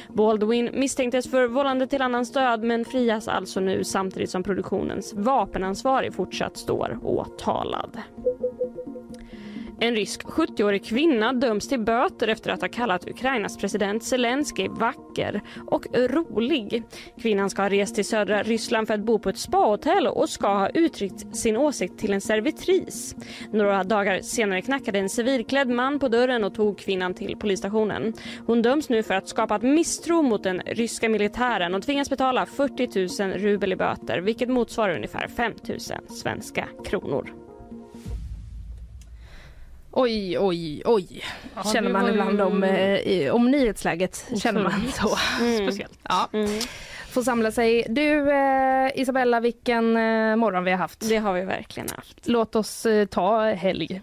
Baldwin misstänktes för vållande till annans död men frias alltså nu samtidigt som produktionens vapenansvarig fortsatt står åtalad. En rysk 70-årig kvinna döms till böter efter att ha kallat Ukrainas president Zelensky vacker och rolig. Kvinnan ska ha rest till södra Ryssland för att bo på ett spahotell och ska ha uttryckt sin åsikt till en servitris. Några dagar senare knackade en civilklädd man på dörren och tog kvinnan till polisstationen. Hon döms nu för att skapat misstro mot den ryska militären och tvingas betala 40 000 rubel i böter vilket motsvarar ungefär 5 000 svenska kronor. Oj, oj, oj. Ja, känner man var ju ibland om, eh, om nyhetsläget. Känner man så. Speciellt. Ja, Mm. får samla sig. Du eh, Isabella, vilken eh, morgon vi har haft. Det har vi verkligen haft. Låt oss eh, ta helg.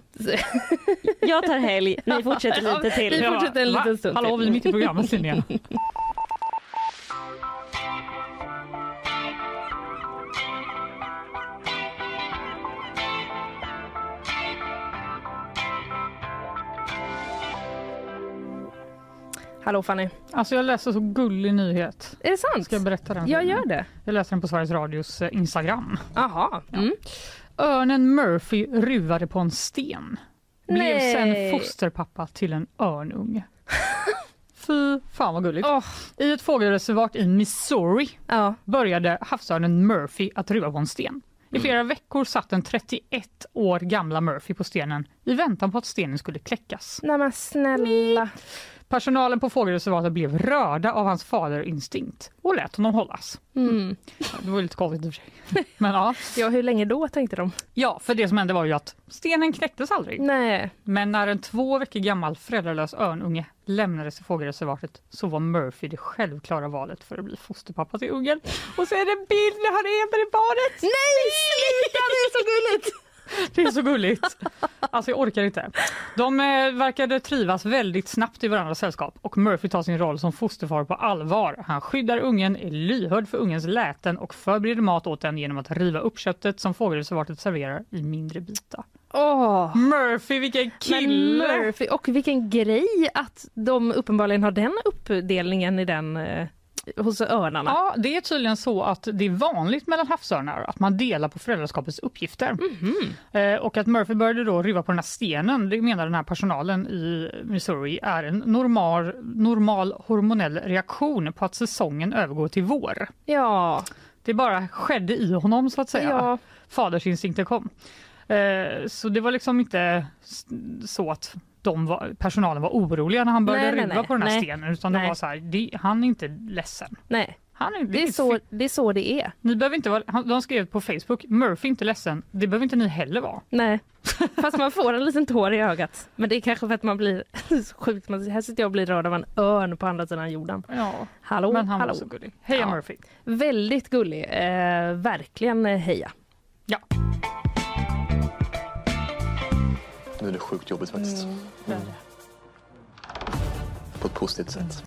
Jag tar helg, ni fortsätter lite Vi till. fortsätter en liten stund Hallå, vi är mitt i programmet Linnea. Hallå Fanny. Alltså jag läste så gullig nyhet. Är det sant? Ska jag berätta den? Jag gör det. Jag läste den på Sveriges Radios eh, Instagram. Jaha. Mm. Örnen Murphy ruvade på en sten. Blev Nej. sen fosterpappa till en örnunge. Fy fan vad gulligt. Åh. I ett fågelreservat i Missouri Ja. började havsörnen Murphy att ruva på en sten. I flera veckor satt den 31 år gamla Murphy på stenen i väntan på att stenen skulle kläckas. Nej men snälla. Personalen på fågelreservatet blev rörda av hans faderinstinkt och lät honom hållas. Mm. Det var lite konstigt i och för sig. Men ja. Ja, hur länge då tänkte de? ja, för det som hände var ju att stenen knäcktes aldrig. Nej. Men när en två veckor gammal föräldralös örnunge lämnades i fågelreservatet så var Murphy det självklara valet för att bli fosterpappa till ungen. Och så är det en bild när han är med det barnet! Nej, sluta! Det är så gulligt! Det är så gulligt. Alltså jag orkar inte. De eh, verkade trivas väldigt snabbt i varandras sällskap och Murphy tar sin roll som fosterfar på allvar. Han skyddar ungen, är lyhörd för ungens läten och förbereder mat åt den genom att riva upp köttet som fågelreservatet serverar i mindre bitar. Åh. Murphy, vilken Men kille! Murphy, och vilken grej att de uppenbarligen har den uppdelningen i den eh, hos örnarna. Ja, det är tydligen så att det är vanligt mellan havsörnar att man delar på föräldraskapets uppgifter. Eh, och att Murphy började då riva på den här stenen, det menar den här personalen i Missouri, är en normal, normal hormonell reaktion på att säsongen övergår till vår. Ja. Det bara skedde i honom så att säga. ja. Fadersinstinkten kom. Eh, så det var liksom inte så att de var, personalen var oroliga när han började Nej, nej. på den här Nej. stenen utan det Nej. var så här, det, han är inte ledsen. Nej, Han är, det är, så, det är så det är. ni behöver inte vara, han- de skrev på Facebook, Murphy inte ledsen, det behöver inte ni heller vara. Nej. Fast man får en liten tår i ögat. Men det är kanske för att man blir så sjukt. Man, här sitter jag och blir rörd av en örn på andra sidan jorden. Ja, Hallå, men han hallå. var så gullig. Heja Ja. Murphy! Väldigt gullig. Eh, verkligen eh, heja. Ja. Nu är det sjukt jobbigt faktiskt. På ett positivt sätt.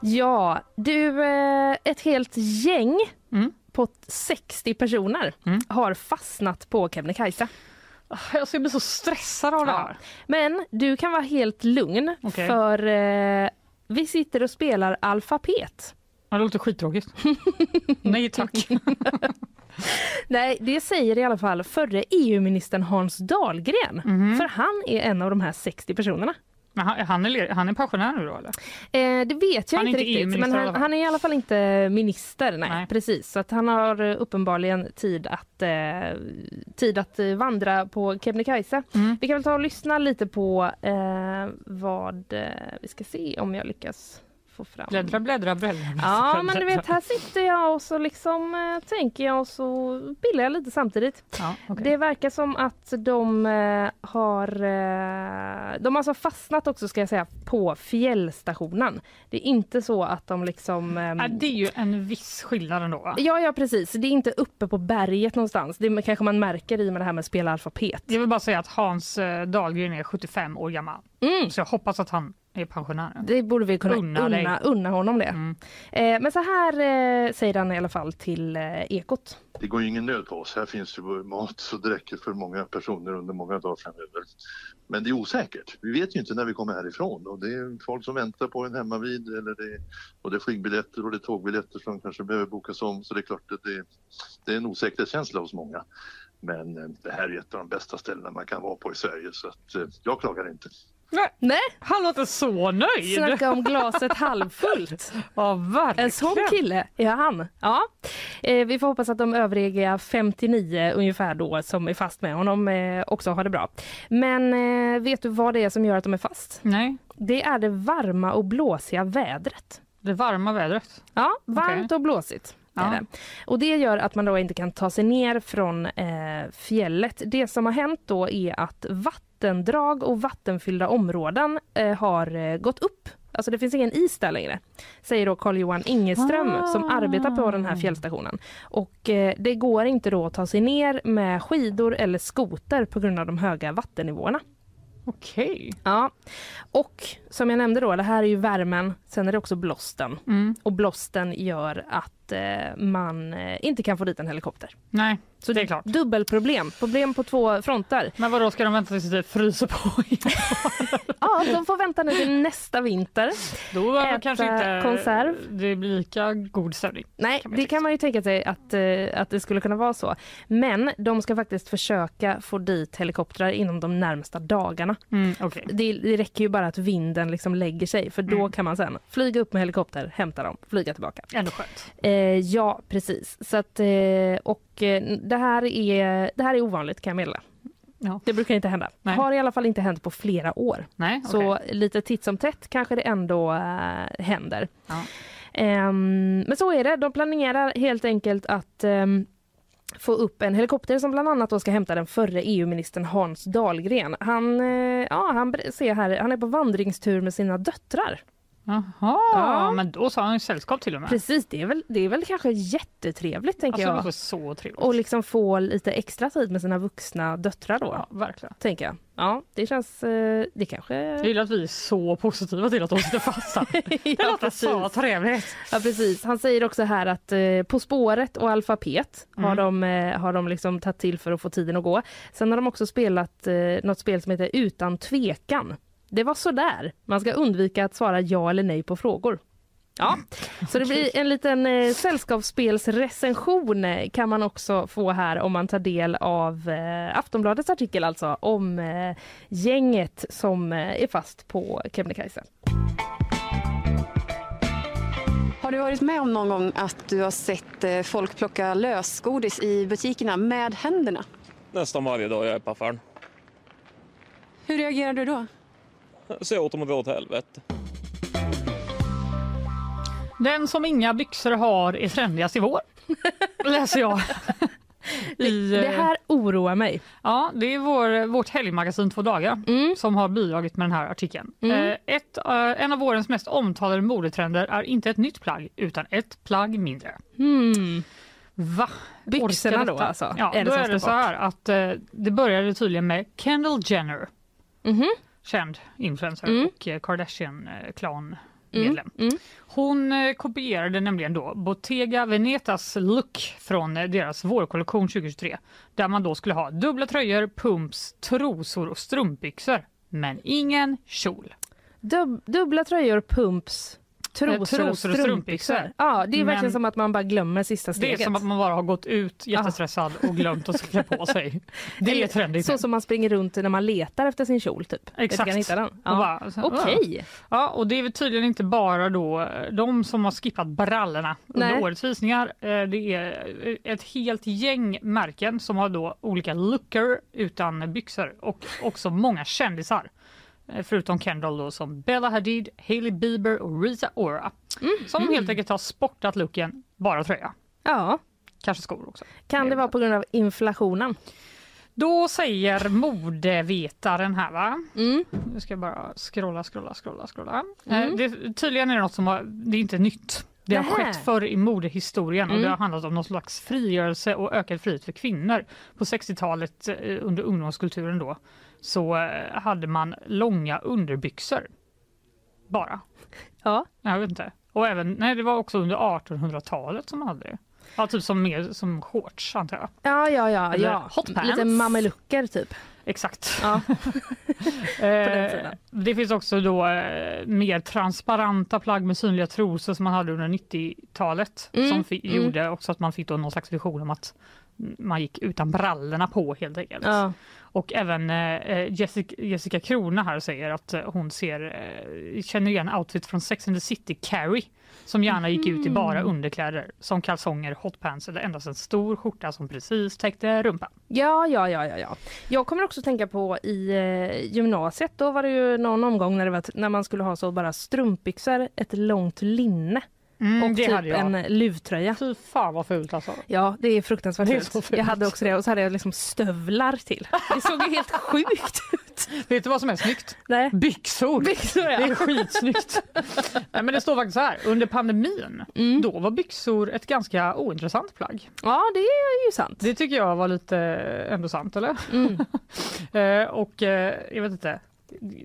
Ja, du, eh, ett helt gäng Mm. på 60 personer Mm. har fastnat på Kebnekaise. Jag ska bli så stressad av det här. Men du kan vara helt lugn Okej. för eh, vi sitter och spelar alfabet. Ja, det låter skittråkigt. Nej tack. Nej, det säger i alla fall förre EU-ministern Hans Dahlgren. Mhm. För han är en av de här 60 personerna. Men han, han, är, han är pensionär nu då eller? Eh, det vet jag Han inte inte riktigt, men han, han är i alla fall inte minister. Nej, Nej. precis. Så att han har eh, uppenbarligen tid att, eh, tid att eh, vandra på Kebnekaise. Mm. Vi kan väl ta och lyssna lite på eh, vad... Eh, vi ska se om jag lyckas få fram... Bläddra, bläddra, bläddra. Ja, men du vet, här sitter jag och så liksom eh, tänker jag och så pillar jag lite samtidigt. Ja, okej. Det verkar som att de eh, har... Eh, de har alltså fastnat också ska jag säga på fjällstationen. Det är inte så att de liksom... ehm, Ja, det är ju en viss skillnad ändå. Ja, ja precis. Det är inte uppe på berget någonstans. Det kanske man märker i med det här med att spela alfabet. Jag vill bara säga att Hans eh, Dahlgren är 75 år gammal. Mm. Så jag hoppas att han är pensionär. Det borde vi kunna Unna unna, unna, honom det. Mm. Eh, men så här eh, säger han i alla fall till eh, Ekot. Det går ju ingen nöd på oss. Här finns ju mat så det räcker för många personer under många dagar framöver. Men det är osäkert. Vi vet ju inte när vi kommer härifrån och det är folk som väntar på en hemma vid eller det, och det är flygbiljetter och det är tågbiljetter som kanske behöver bokas om. Så det är klart att det, det är en osäkerhetskänsla hos många. Men eh, det här är ett av de bästa ställena man kan vara på i Sverige så att eh, jag klagar inte. Nej, Nej, han låter så nöjd! snacka om glaset halvfullt. Ja, verkligen. En sån kille är han. Ja. Eh, vi får hoppas att de övriga 59 ungefär då som är fast med honom eh, också har det bra. Men eh, vet du vad det är som gör att de är fast? Nej, Det är det varma och blåsiga vädret. det varma vädret. Ja, varmt och blåsigt. Ja. det. Och det gör att man då inte kan ta sig ner från eh, fjället. Det som har hänt då är att vattendrag och vattenfyllda områden eh, har eh, gått upp. Alltså det finns ingen is där längre, säger då Carl-Johan Ingeström som arbetar på den här fjällstationen. Och eh, det går inte då att ta sig ner med skidor eller skoter på grund av de höga vattennivåerna. Okej. Ja, och som jag nämnde då, det här är ju värmen, sen är det också blåsten. Mm. Och blåsten gör att eh, man eh, inte kan få dit en helikopter. Nej, Så det är klart. Dubbelproblem, problem på två fronter. Men vadå, ska de vänta tills det fryser på? Ja, de får vänta nu till nästa vinter. Då Äta kanske inte konserv. det blir lika god stämning. Nej, Kan det kan man ju tänka sig att, eh, att det skulle kunna vara så. Men de ska faktiskt försöka få dit helikoptrar inom de närmsta dagarna. Mm, okej. Det, det räcker ju bara att vinden liksom lägger sig för då Mm. kan man sen flyga upp med helikopter, hämta dem, flyga tillbaka. Ändå skönt. Eh, ja, precis. Så att, eh, och det här, är, det här är ovanligt kan jag meddela. Ja. Det brukar inte hända. Nej. Har i alla fall inte hänt på flera år. Nej, Så okej. lite titt som tätt kanske det ändå eh, händer. Ja. Ehm, men så är det. De planerar helt enkelt att ehm, få upp en helikopter som bland annat ska hämta den förre EU-ministern Hans Dahlgren. Han, eh, ja, han ser här, han är på vandringstur med sina döttrar. Jaha, Ja. men då sa han sällskap till och med. Precis, det är väl, det är väl kanske jättetrevligt tänker Alltså, jag. så trevligt. Och liksom få lite extra tid med sina vuxna döttrar då, Ja, verkligen. tänker jag. Ja, det känns, eh, det kanske... Jag gillar att vi är så positiva till att de sitter fast här. Det ja, låter så trevligt. Ja, precis. Han säger också här att eh, På spåret och alfabet har Mm. de, eh, har de liksom tagit till för att få tiden att gå. Sen har de också spelat eh, något spel som heter Utan tvekan. Det var sådär. Man ska undvika att svara ja eller nej på frågor. Ja, så det blir en liten eh, sällskapsspelsrecension eh, kan man också få här om man tar del av eh, Aftonbladets artikel alltså om eh, gänget som eh, är fast på Kebnekaise. Har du varit med om någon gång att du har sett eh, folk plocka lösgodis i butikerna med händerna? Nästan varje dag jag är på affären. Hur reagerar du då? Så åt och åt helvete. Den som inga byxor har är trendigast i vår. Läser jag. I, Det här oroar mig. Ja, det är vår, vårt helgmagasin Två dagar Mm. som har bidragit med den här artikeln. Mm. Eh, ett, eh, en av vårens mest omtalade modetrender är inte ett nytt plagg utan ett plagg mindre. Hmm. Va? Byxorna då alltså? Ja, Är det då är det så här att eh, det började tydligen med Kendall Jenner, Mhm. Känd influencer Mm. och eh, Kardashian-klan medlem. Mm. Hon eh, kopierade nämligen då Bottega Venetas look från eh, deras vårkollektion 2023 där man då skulle ha dubbla tröjor, pumps, trosor och strumpbyxor men ingen kjol. Dub, dubbla tröjor, pumps, trosor, trosor och strumpbyxor. Ja, det är verkligen Men- som att man bara glömmer sista Det steget. är som att man bara har gått ut jättestressad och glömt att klä på sig. Det är trendigt. Så som man springer runt när man letar efter sin kjol typ. Exakt. Kan hitta den. Ja. bara, så- Okej. Ja, och det är väl tydligen inte bara då eh, de som har skippat brallorna under Nej. årets visningar. Eh, Det är eh, ett helt gäng märken som har då olika lookar utan byxor och också många kändisar. Eh, Förutom Kendall då som Bella Hadid, Hailey Bieber och Rita Ora. Som helt enkelt har sportat looken, bara tröja. Ja. Kanske skor också. Kan det vara på grund av inflationen? Då säger modevetaren här va. Mm. Nu ska jag bara scrolla, scrolla, scrolla, scrolla. Eh, Mm. Det, tydligen är det något som har, det är inte nytt. Det har skett förr i modehistorien och Mm. det har handlat om någon slags frigörelse och ökad frihet för kvinnor. På 60-talet eh, under ungdomskulturen då så eh, hade man långa underbyxor. Bara. Ja. Jag vet inte. Och även, nej det var också under 1800-talet som man hade det. Ja, typ som mer som shorts antar jag. Ja, ja, ja. Eller ja. hot pants. Lite mamelucker typ. Exakt. Ja. Eh, det finns också då eh, mer transparenta plagg med synliga trosor som man hade under 90-talet Mm, som mm. gjorde också att man fick då någon slags vision om att man gick utan brallorna på helt enkelt. Ja. Och även eh, Jessica, Jessica Krona här säger att eh, hon ser, eh, känner igen outfit från Sex and the City, Carrie, som gärna gick ut i bara Mm. underkläder som kalsonger, hotpants eller endast en stor skjorta som precis täckte rumpan. Ja, ja, ja, ja, ja. Jag kommer också tänka på i eh, gymnasiet. Då var det ju någon omgång när, var, när man skulle ha så bara strumpbyxor, ett långt linne Mm, och typ en luvtröja. Fy fan vad fult alltså. Ja, det är fruktansvärt Det är fult. fult. Jag hade också det och så hade jag liksom stövlar till. Det såg ju helt sjukt ut. Vet du vad som är snyggt? Nej. Byxor! Byxor, ja. Det är skitsnyggt. Nej, men det står faktiskt så här, under pandemin, Mm. då var byxor ett ganska ointressant plagg. Ja, det är ju sant. Det tycker jag var lite ändå sant, eller? Mm. Eh, och eh, jag vet inte,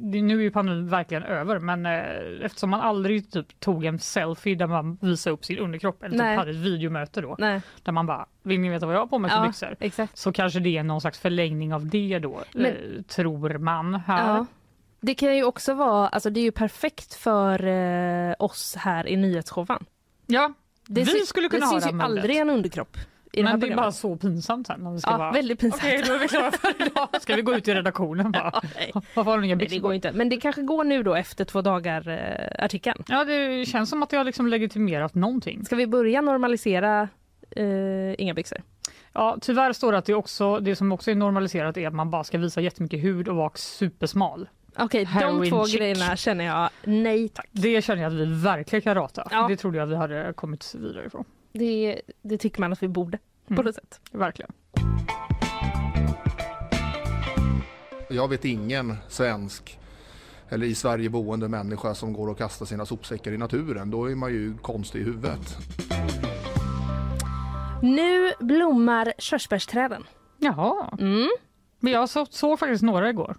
nu är ju pandemin verkligen över, men eh, eftersom man aldrig typ tog en selfie där man visade upp sin underkropp eller typ hade ett videomöte då, Nej. där man bara, vill ni veta vad jag har på mig för Ja, byxor? exakt. Så kanske det är någon slags förlängning av det då, Men- eh, tror man här. Ja. Det kan ju också vara, alltså det är ju perfekt för eh, oss här i nyhetsshowen. Ja, Det vi skulle kunna det ha syns det ju här modet. aldrig en underkropp i det Men det är bara så pinsamt sen ska Ja, vara... väldigt pinsamt. Okej, då är vi klara för idag. Ska vi gå ut i redaktionen bara? nej. Varför har du inga Nej, byxor det går inte. Men det kanske går nu då efter två dagar eh, artikeln. Ja, det känns som att jag har liksom legitimerat någonting. Ska vi börja normalisera eh, inga byxor? Ja, tyvärr står det att det, också, det som också är normaliserat är att man bara ska visa jättemycket hud och vara supersmal. Okej, de Heroin två chic. grejerna känner jag nej tack. Det känner jag att vi verkligen kan rata. Ja. Det trodde jag vi hade kommit vidare ifrån. Det, det tycker man att vi borde på Mm. något sätt. Verkligen. Jag vet ingen svensk eller i Sverige boende människa som går och kastar sina sopsäckar i naturen. Då är man ju konstig i huvudet. Nu blommar körsbärsträden. Jaha, Mm. men jag så, såg faktiskt några igår.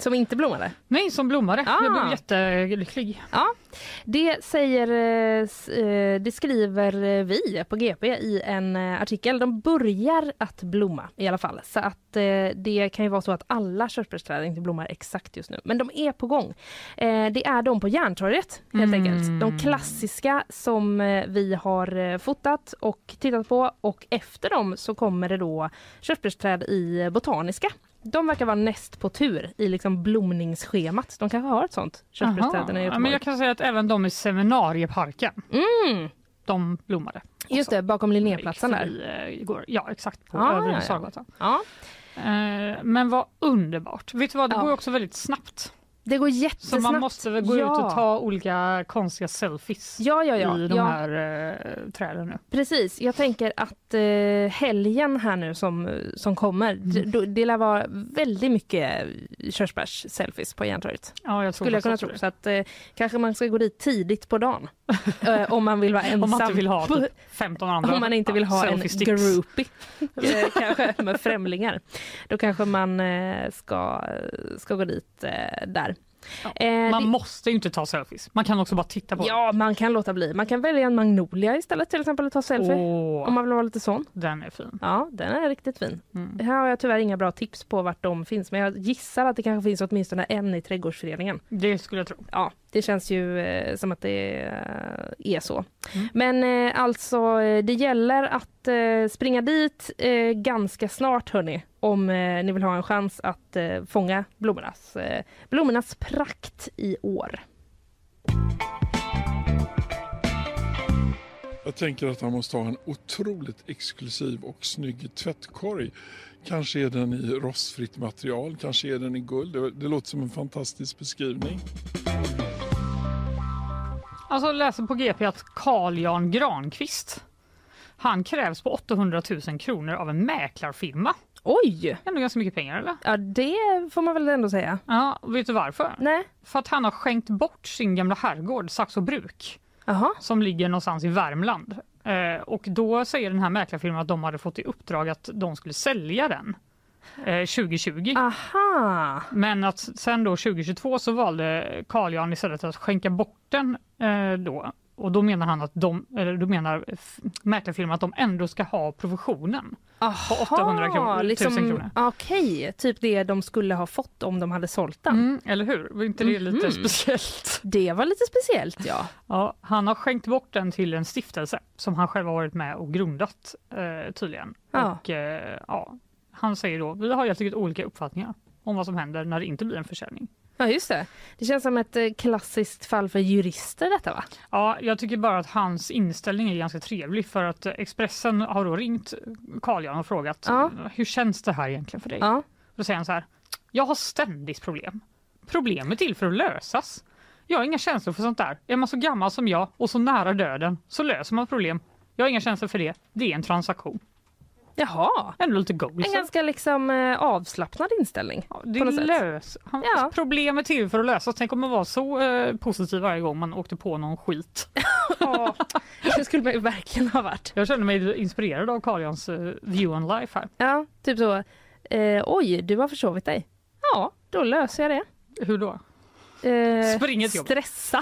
Som inte blommade. Nej, som blommade. Ah. Jag blev jättelycklig. Ja, det säger, eh, det skriver vi på GP i en eh, artikel. De börjar att blomma i alla fall. Så att eh, det kan ju vara så att alla körsbärsträd inte blommar exakt just nu. Men de är på gång. Det är de på Järntorget helt Mm. enkelt. De klassiska som vi har fotat och tittat på. Och efter dem så kommer det då körsbärsträd i Botaniska. De verkar vara näst på tur i liksom blomningsschemat. De kanske har ett sånt, körsbärsträden i. Ja, men jag kan säga att även de i seminarieparken, Mm. de blommade. Just det, bakom Linnéplatsen där. eh, Igår. Ja, exakt. På Ah, Övre ja, ja. Ja, Eh, men vad underbart. Vet du vad, det Ja. går också väldigt snabbt. Det går Så jättesnabbt. man måste väl gå ja. ut och ta olika konstiga selfies Ja, ja, ja. i de ja. här eh, träden nu. Precis, jag tänker att eh, helgen här nu som, som kommer, Mm. det, det lär vara väldigt mycket körsbärs-selfies på Järntorget. Ja, jag tror Skulle jag kunna tro. det. Så att eh, kanske man ska gå dit tidigt på dagen. eh, om man vill vara ensam. Om man inte vill ha typ 15 andra Om man inte vill ha en groupie, eh, kanske med främlingar. Då kanske man eh, ska, ska gå dit eh, där. Eh, Man det- måste ju inte ta selfies. Man kan också bara titta på Ja, man kan låta bli. Man kan välja en magnolia istället till exempel och ta selfie. Åh. Om man vill vara lite sån. Den är fin. Ja, den är riktigt fin. Mm. Här har jag tyvärr inga bra tips på vart de finns, men jag gissar att det kanske finns åtminstone en i trädgårdsföreningen. Det skulle jag tro. Ja, det känns ju eh, som att det eh, är så. Mm. Men eh, alltså, det gäller att eh, springa dit eh, ganska snart hörni, om eh, ni vill ha en chans att eh, fånga blommornas, eh, blommornas prakt i år. Jag tänker att han måste ha en otroligt exklusiv och snygg tvättkorg. Kanske är den i rostfritt material, kanske är den i guld. Det, det låter som en fantastisk beskrivning. Alltså läser på GP att Carl Jan Granqvist han krävs på 800 000 kronor av en mäklarfirma. Oj! Ändå ganska mycket pengar eller? Ja, det får man väl ändå säga. Ja, vet du varför? Nej. För att han har skänkt bort sin gamla herrgård Saxo bruk. Aha. Som ligger någonstans i Värmland. Eh, och då säger den här mäklarfirman att de hade fått i uppdrag att de skulle sälja den. Eh, 2020. Aha! Men att sen då 2022 så valde Carl Jan istället att skänka bort den eh, då. Och då menar han att de, eller då menar mäklarfirman att de ändå ska ha provisionen. På 800 kronor, liksom, 1000 kronor. Okej, typ det de skulle ha fått om de hade sålt den. Mm, eller hur? Var inte det lite Mhm. speciellt? Det var lite speciellt ja. Ja, han har skänkt bort den till en stiftelse som han själv har varit med och grundat eh, tydligen. Ja. Och, eh, ja, han säger då, vi har helt enkelt olika uppfattningar om vad som händer när det inte blir en försäljning. Ja just det. Det känns som ett eh, klassiskt fall för jurister detta va? Ja, jag tycker bara att hans inställning är ganska trevlig för att eh, Expressen har då ringt Carl Jan och frågat Ja. hur känns det här egentligen för dig? Ja. Då säger han så här, jag har ständigt problem. Problem är till för att lösas. Jag har inga känslor för sånt där. Är man så gammal som jag och så nära döden så löser man problem. Jag har inga känslor för det. Det är en transaktion. Jaha. Ändå lite goals. En ganska liksom eh, avslappnad inställning. Det är sätt. lös. Han, Ja. Problem är till för att lösas. Tänk om man var så eh, positiv varje gång man åkte på någon skit. Ja, det skulle man ju verkligen ha varit. Jag känner mig inspirerad av Carl Jans eh, view on life här. Ja, typ så. Eh, oj, du har försovit dig. Ja, då löser jag det. Hur då? Eh, Spring ett jobb. Stressa.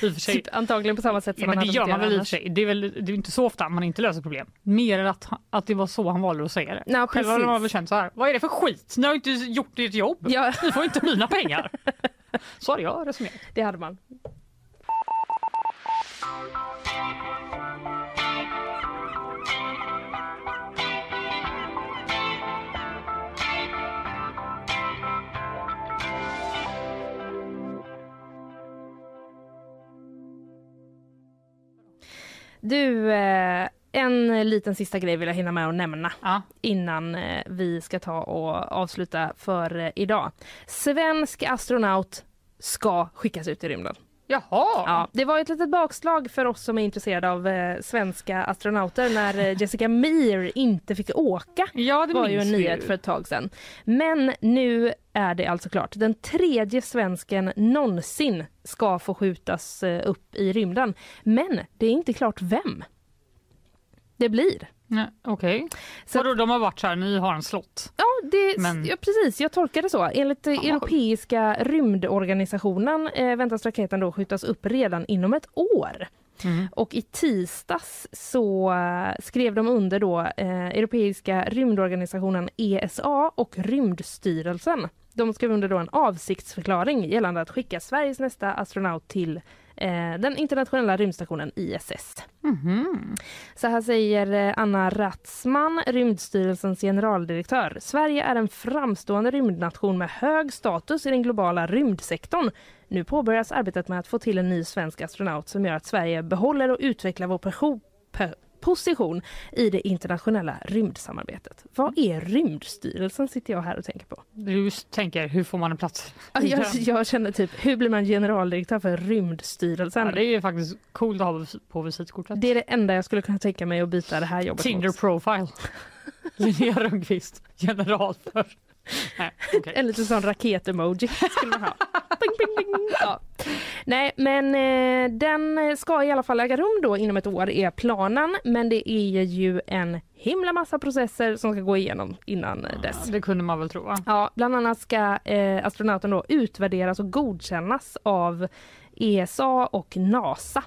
Typ, antagligen på samma sätt som Ja, men det gör man väl i och för sig. Det är väl det är inte så ofta man inte löser problem. Mer att, han- att det var så han valde att säga det. Ja, Själv har man väl känt så här, vad är det för skit? Ni har inte gjort ert jobb. Ja. Ni får inte mina pengar. Så hade jag resonerat. Det hade man. Du, eh, en liten sista grej vill jag hinna med att nämna innan eh, vi ska ta och avsluta för eh, idag. Svensk astronaut ska skickas ut i rymden. Jaha! Ja, det var ett litet bakslag för oss som är intresserade av eh, svenska astronauter när eh, Jessica Meir inte fick åka. Ja, det var ju en nyhet för ett tag sedan. Men nu är det alltså klart. Den tredje svensken någonsin ska få skjutas eh, upp i rymden. Men det är inte klart vem det blir. Okej. Vadå, de har varit så här, ni har en slott? Ja, det, Men- ja, precis. Jag tolkar det så. Enligt eh, Europeiska rymdorganisationen eh, väntas raketen då skjutas upp redan inom ett år. Och i tisdags så eh, skrev de under då eh, Europeiska rymdorganisationen ESA och Rymdstyrelsen. De skrev under då en avsiktsförklaring gällande att skicka Sveriges nästa astronaut till den internationella rymdstationen ISS. Så här säger eh, Anna Ratzman, Rymdstyrelsens generaldirektör. Sverige är en framstående rymdnation med hög status i den globala rymdsektorn. Nu påbörjas arbetet med att få till en ny svensk astronaut som gör att Sverige behåller och utvecklar vår pe- position i det internationella rymdsamarbetet. Vad är Rymdstyrelsen sitter jag här och tänker på. Du tänker, hur får man en plats? Jag, jag känner typ, hur blir man generaldirektör för Rymdstyrelsen? Ja, det är faktiskt coolt att ha på visitkortet. Det är det enda jag skulle kunna tänka mig att byta det här jobbet Tinder mot. profile. Linnea Rönnqvist, general för Nej, okej. En liten sån raket-emoji skulle man ha. Bing, bing, bing. Ja. Nej, men eh, den ska i alla fall äga rum då inom ett år är planen. Men det är ju en himla massa processer som ska gå igenom innan dess. Det kunde man väl tro va? Ja, bland annat ska eh, astronauten då utvärderas och godkännas av ESA och NASA.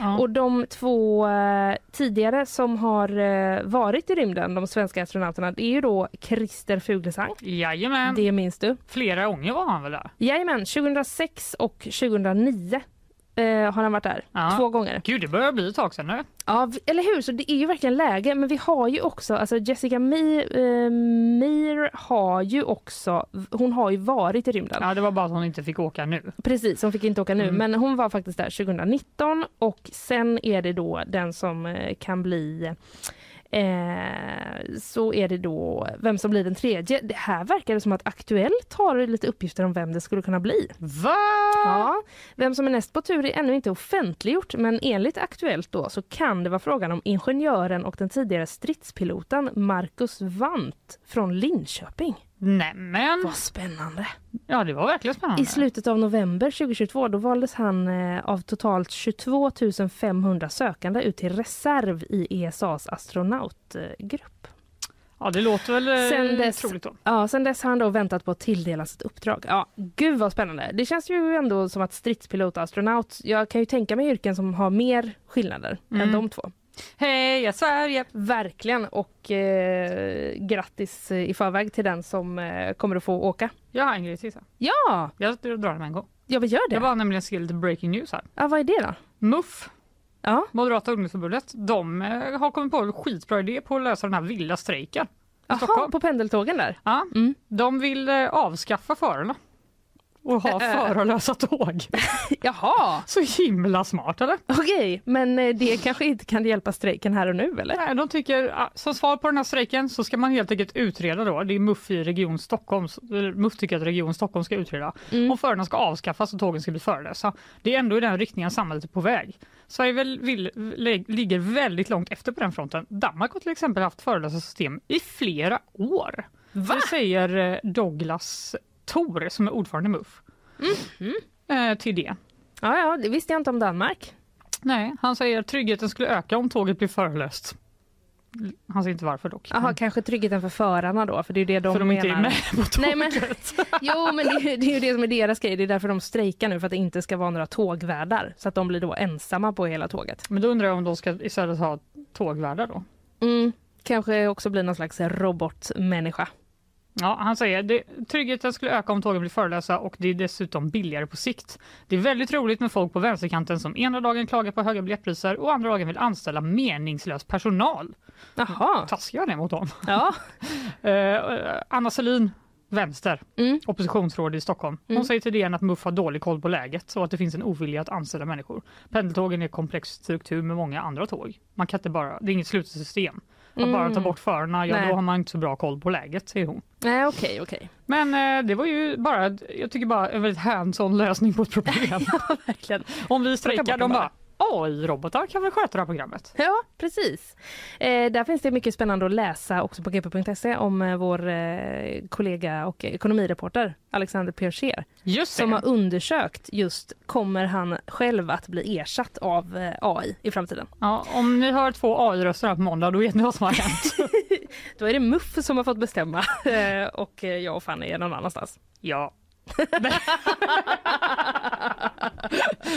Ja. Och de två eh, tidigare som har eh, varit i rymden, de svenska astronauterna, det är ju då Christer Fuglesang. Jajamän. Det minns du? Flera gånger var han väl där? Jajamän, 2006 och 2009 eh, har han varit där. Ja. Två gånger. Gud, det börjar bli ett tag sedan nu. Ja, eller hur? Så det är ju verkligen läge. Men vi har ju också, alltså Jessica Mi, eh, Meir har ju också, hon har ju varit i rymden. Ja, det var bara att hon inte fick åka nu. Precis, hon fick inte åka nu, Mm. men hon var faktiskt där 2019 och sen är det då den som eh, kan bli Eh, så är det då vem som blir den tredje. Det här verkar det som att Aktuellt har lite uppgifter om vem det skulle kunna bli. Va? Ja, vem som är näst på tur är ännu inte offentliggjort men enligt Aktuellt då så kan det vara frågan om ingenjören och den tidigare stridspiloten Marcus Wandt från Linköping. Nämen! Vad spännande! Ja, det var verkligen spännande. I slutet av november 2022 då valdes han eh, av totalt 22 500 sökande ut till reserv i ESAs astronautgrupp. Ja, det låter väl eh, Sen dess, troligt då. ja, sen dess har han då väntat på att tilldelas ett uppdrag. Ja, gud vad spännande. Det känns ju ändå som att stridspilot och astronaut, jag kan ju tänka mig yrken som har mer skillnader än Mm. de två. Heja Sverige! Verkligen och eh, grattis i förväg till den som eh, kommer att få åka. Jag har en grej till. så. Ja, Jag drar den med en gång. ja vi gör det. Jag var nämligen se lite breaking news här. Ja, vad är det då? MUF, Ja, Moderata ungdomsförbundet, de eh, har kommit på en skitbra idé på att lösa den här vilda strejken. Stockholm. på pendeltågen där. Ja, Mm. de vill eh, avskaffa förarna och ha Äh. förarlösa tåg. Jaha, Så himla smart eller? okej. Men eh, det kanske inte kan hjälpa strejken här och nu eller? Nej, de tycker, som svar på den här strejken så ska man helt enkelt utreda då, det är MUF i Region Stockholm, MUF tycker att Region Stockholm ska utreda Mm. om förarna ska avskaffas och tågen ska bli förarlösa. Det är ändå i den riktningen samhället är på väg. Sverige vill, lä- ligger väldigt långt efter på den fronten. Danmark har till exempel haft förarlösa system i flera år. Va? Det säger eh, Douglas Thor som är ordförande i MUF. Mhm. Eh, till det. Ja, ja, det visste jag inte om Danmark. Nej, han säger att tryggheten skulle öka om tåget blir förarlöst. Han säger inte varför dock. Jaha, kanske tryggheten för förarna då, för det är det de för de menar. inte är med på tåget. Nej, men, jo, men det är, det är ju det som är deras grej. Det är därför de strejkar nu, för att det inte ska vara några tågvärdar. Så att de blir då ensamma på hela tåget. Men då undrar jag om de ska istället ha tågvärdar då? Mm, kanske också blir någon slags robotmänniska. Ja, han säger det, tryggheten skulle öka om tågen blir förarlösa och det är dessutom billigare på sikt. Det är väldigt roligt med folk på vänsterkanten som ena dagen klagar på höga biljettpriser och andra dagen vill anställa meningslös personal. Jaha, Taskiga det mot dem. ja. Eh, Anna Selin, vänster, Mm. oppositionsråd i Stockholm. Hon Mm. säger till DN att MUF har dålig koll på läget och att det finns en ovilja att anställa människor. Pendeltågen är komplex struktur med många andra tåg. Man kan inte bara, det är inget slutet system. Att bara ta Mm. bort förarna, ja Nej. då har man inte så bra koll på läget, säger hon. Nej, okej, okej. Men eh, det var ju bara, jag tycker bara en väldigt hands-on lösning på ett problem. Verkligen. Om vi strejkar, de dem bara AI-robotar kan väl sköta det här programmet. Ja, precis. Eh, där finns det mycket spännande att läsa också på gp.se om eh, vår eh, kollega och ekonomireporter Alexander Just som har undersökt just kommer han själv att bli ersatt av eh, AI i framtiden. Ja, om ni hör två AI-röster på måndag, då vet ni vad som har hänt. Då är det MUF som har fått bestämma eh, och jag och Fanny är någon annanstans. ja.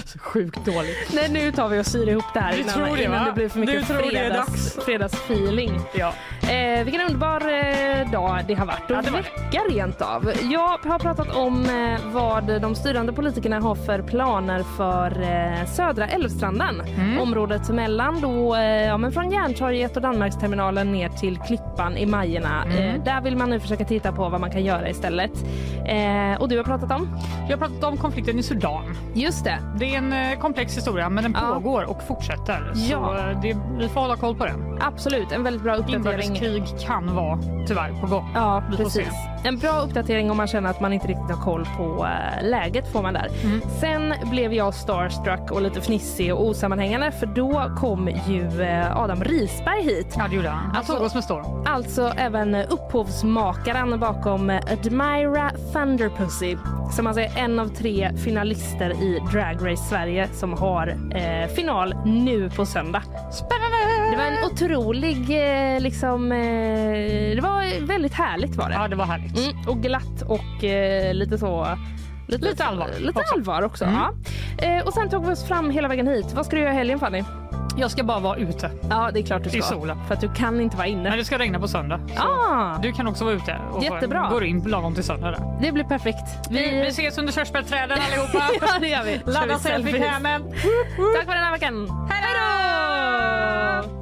Så Sjukt dåligt. Nej, nu tar vi och syr ihop det här Du innan, det, innan det blir för mycket fredags, dags. fredagsfeeling. Ja. Eh, vilken underbar eh, dag det har varit och Ja, det var vecka rent av. Jag har pratat om eh, vad de styrande politikerna har för planer för eh, södra Älvstranden. Mm. Området mellan då, eh, ja, men från Järntorget och Danmarksterminalen ner till Klippan i Majerna. Mm. Eh, där vill man nu försöka titta på vad man kan göra istället. Eh, och du har pratat om? Jag har pratat om konflikten i Sudan. Just det. Det är en komplex historia men den Ja. pågår och fortsätter. Ja. Så eh, det, vi får hålla koll på den. Absolut, en väldigt bra uppdatering. Inbördeskrig kan vara tyvärr på gång. Ja, precis. En bra uppdatering om man känner att man inte riktigt har koll på eh, läget får man där. Mm. Sen blev jag starstruck och lite fnissig och osammanhängande för då kom ju eh, Adam Risberg hit. Ja, det gjorde han. Han Alltså- såg oss med storm. Alltså även upphovsmakaren bakom Admira Thunderpussy som alltså är en av tre finalister i Drag Race Sverige som har eh, final nu på söndag. Spännande! Det var en otrolig, eh, liksom, eh, det var väldigt härligt var det. Ja, det var härligt. Mm, och glatt och eh, lite så... Lite allvar Lite också. allvar också. Mm. Ja. Eh, och sen tog vi oss fram hela vägen hit. Vad ska du göra i helgen Fanny? Jag ska bara vara ute. Ja, det är klart du ska. I solen. För att du kan inte vara inne. Men det ska regna på söndag. Ah, Du kan också vara ute och Jättebra. går in lagom till söndag. Där. det blir perfekt. Vi, vi ses under körsbärsträden allihopa. ja, det gör vi. Ladda selfiekrämen. Tack för den här veckan. Hej!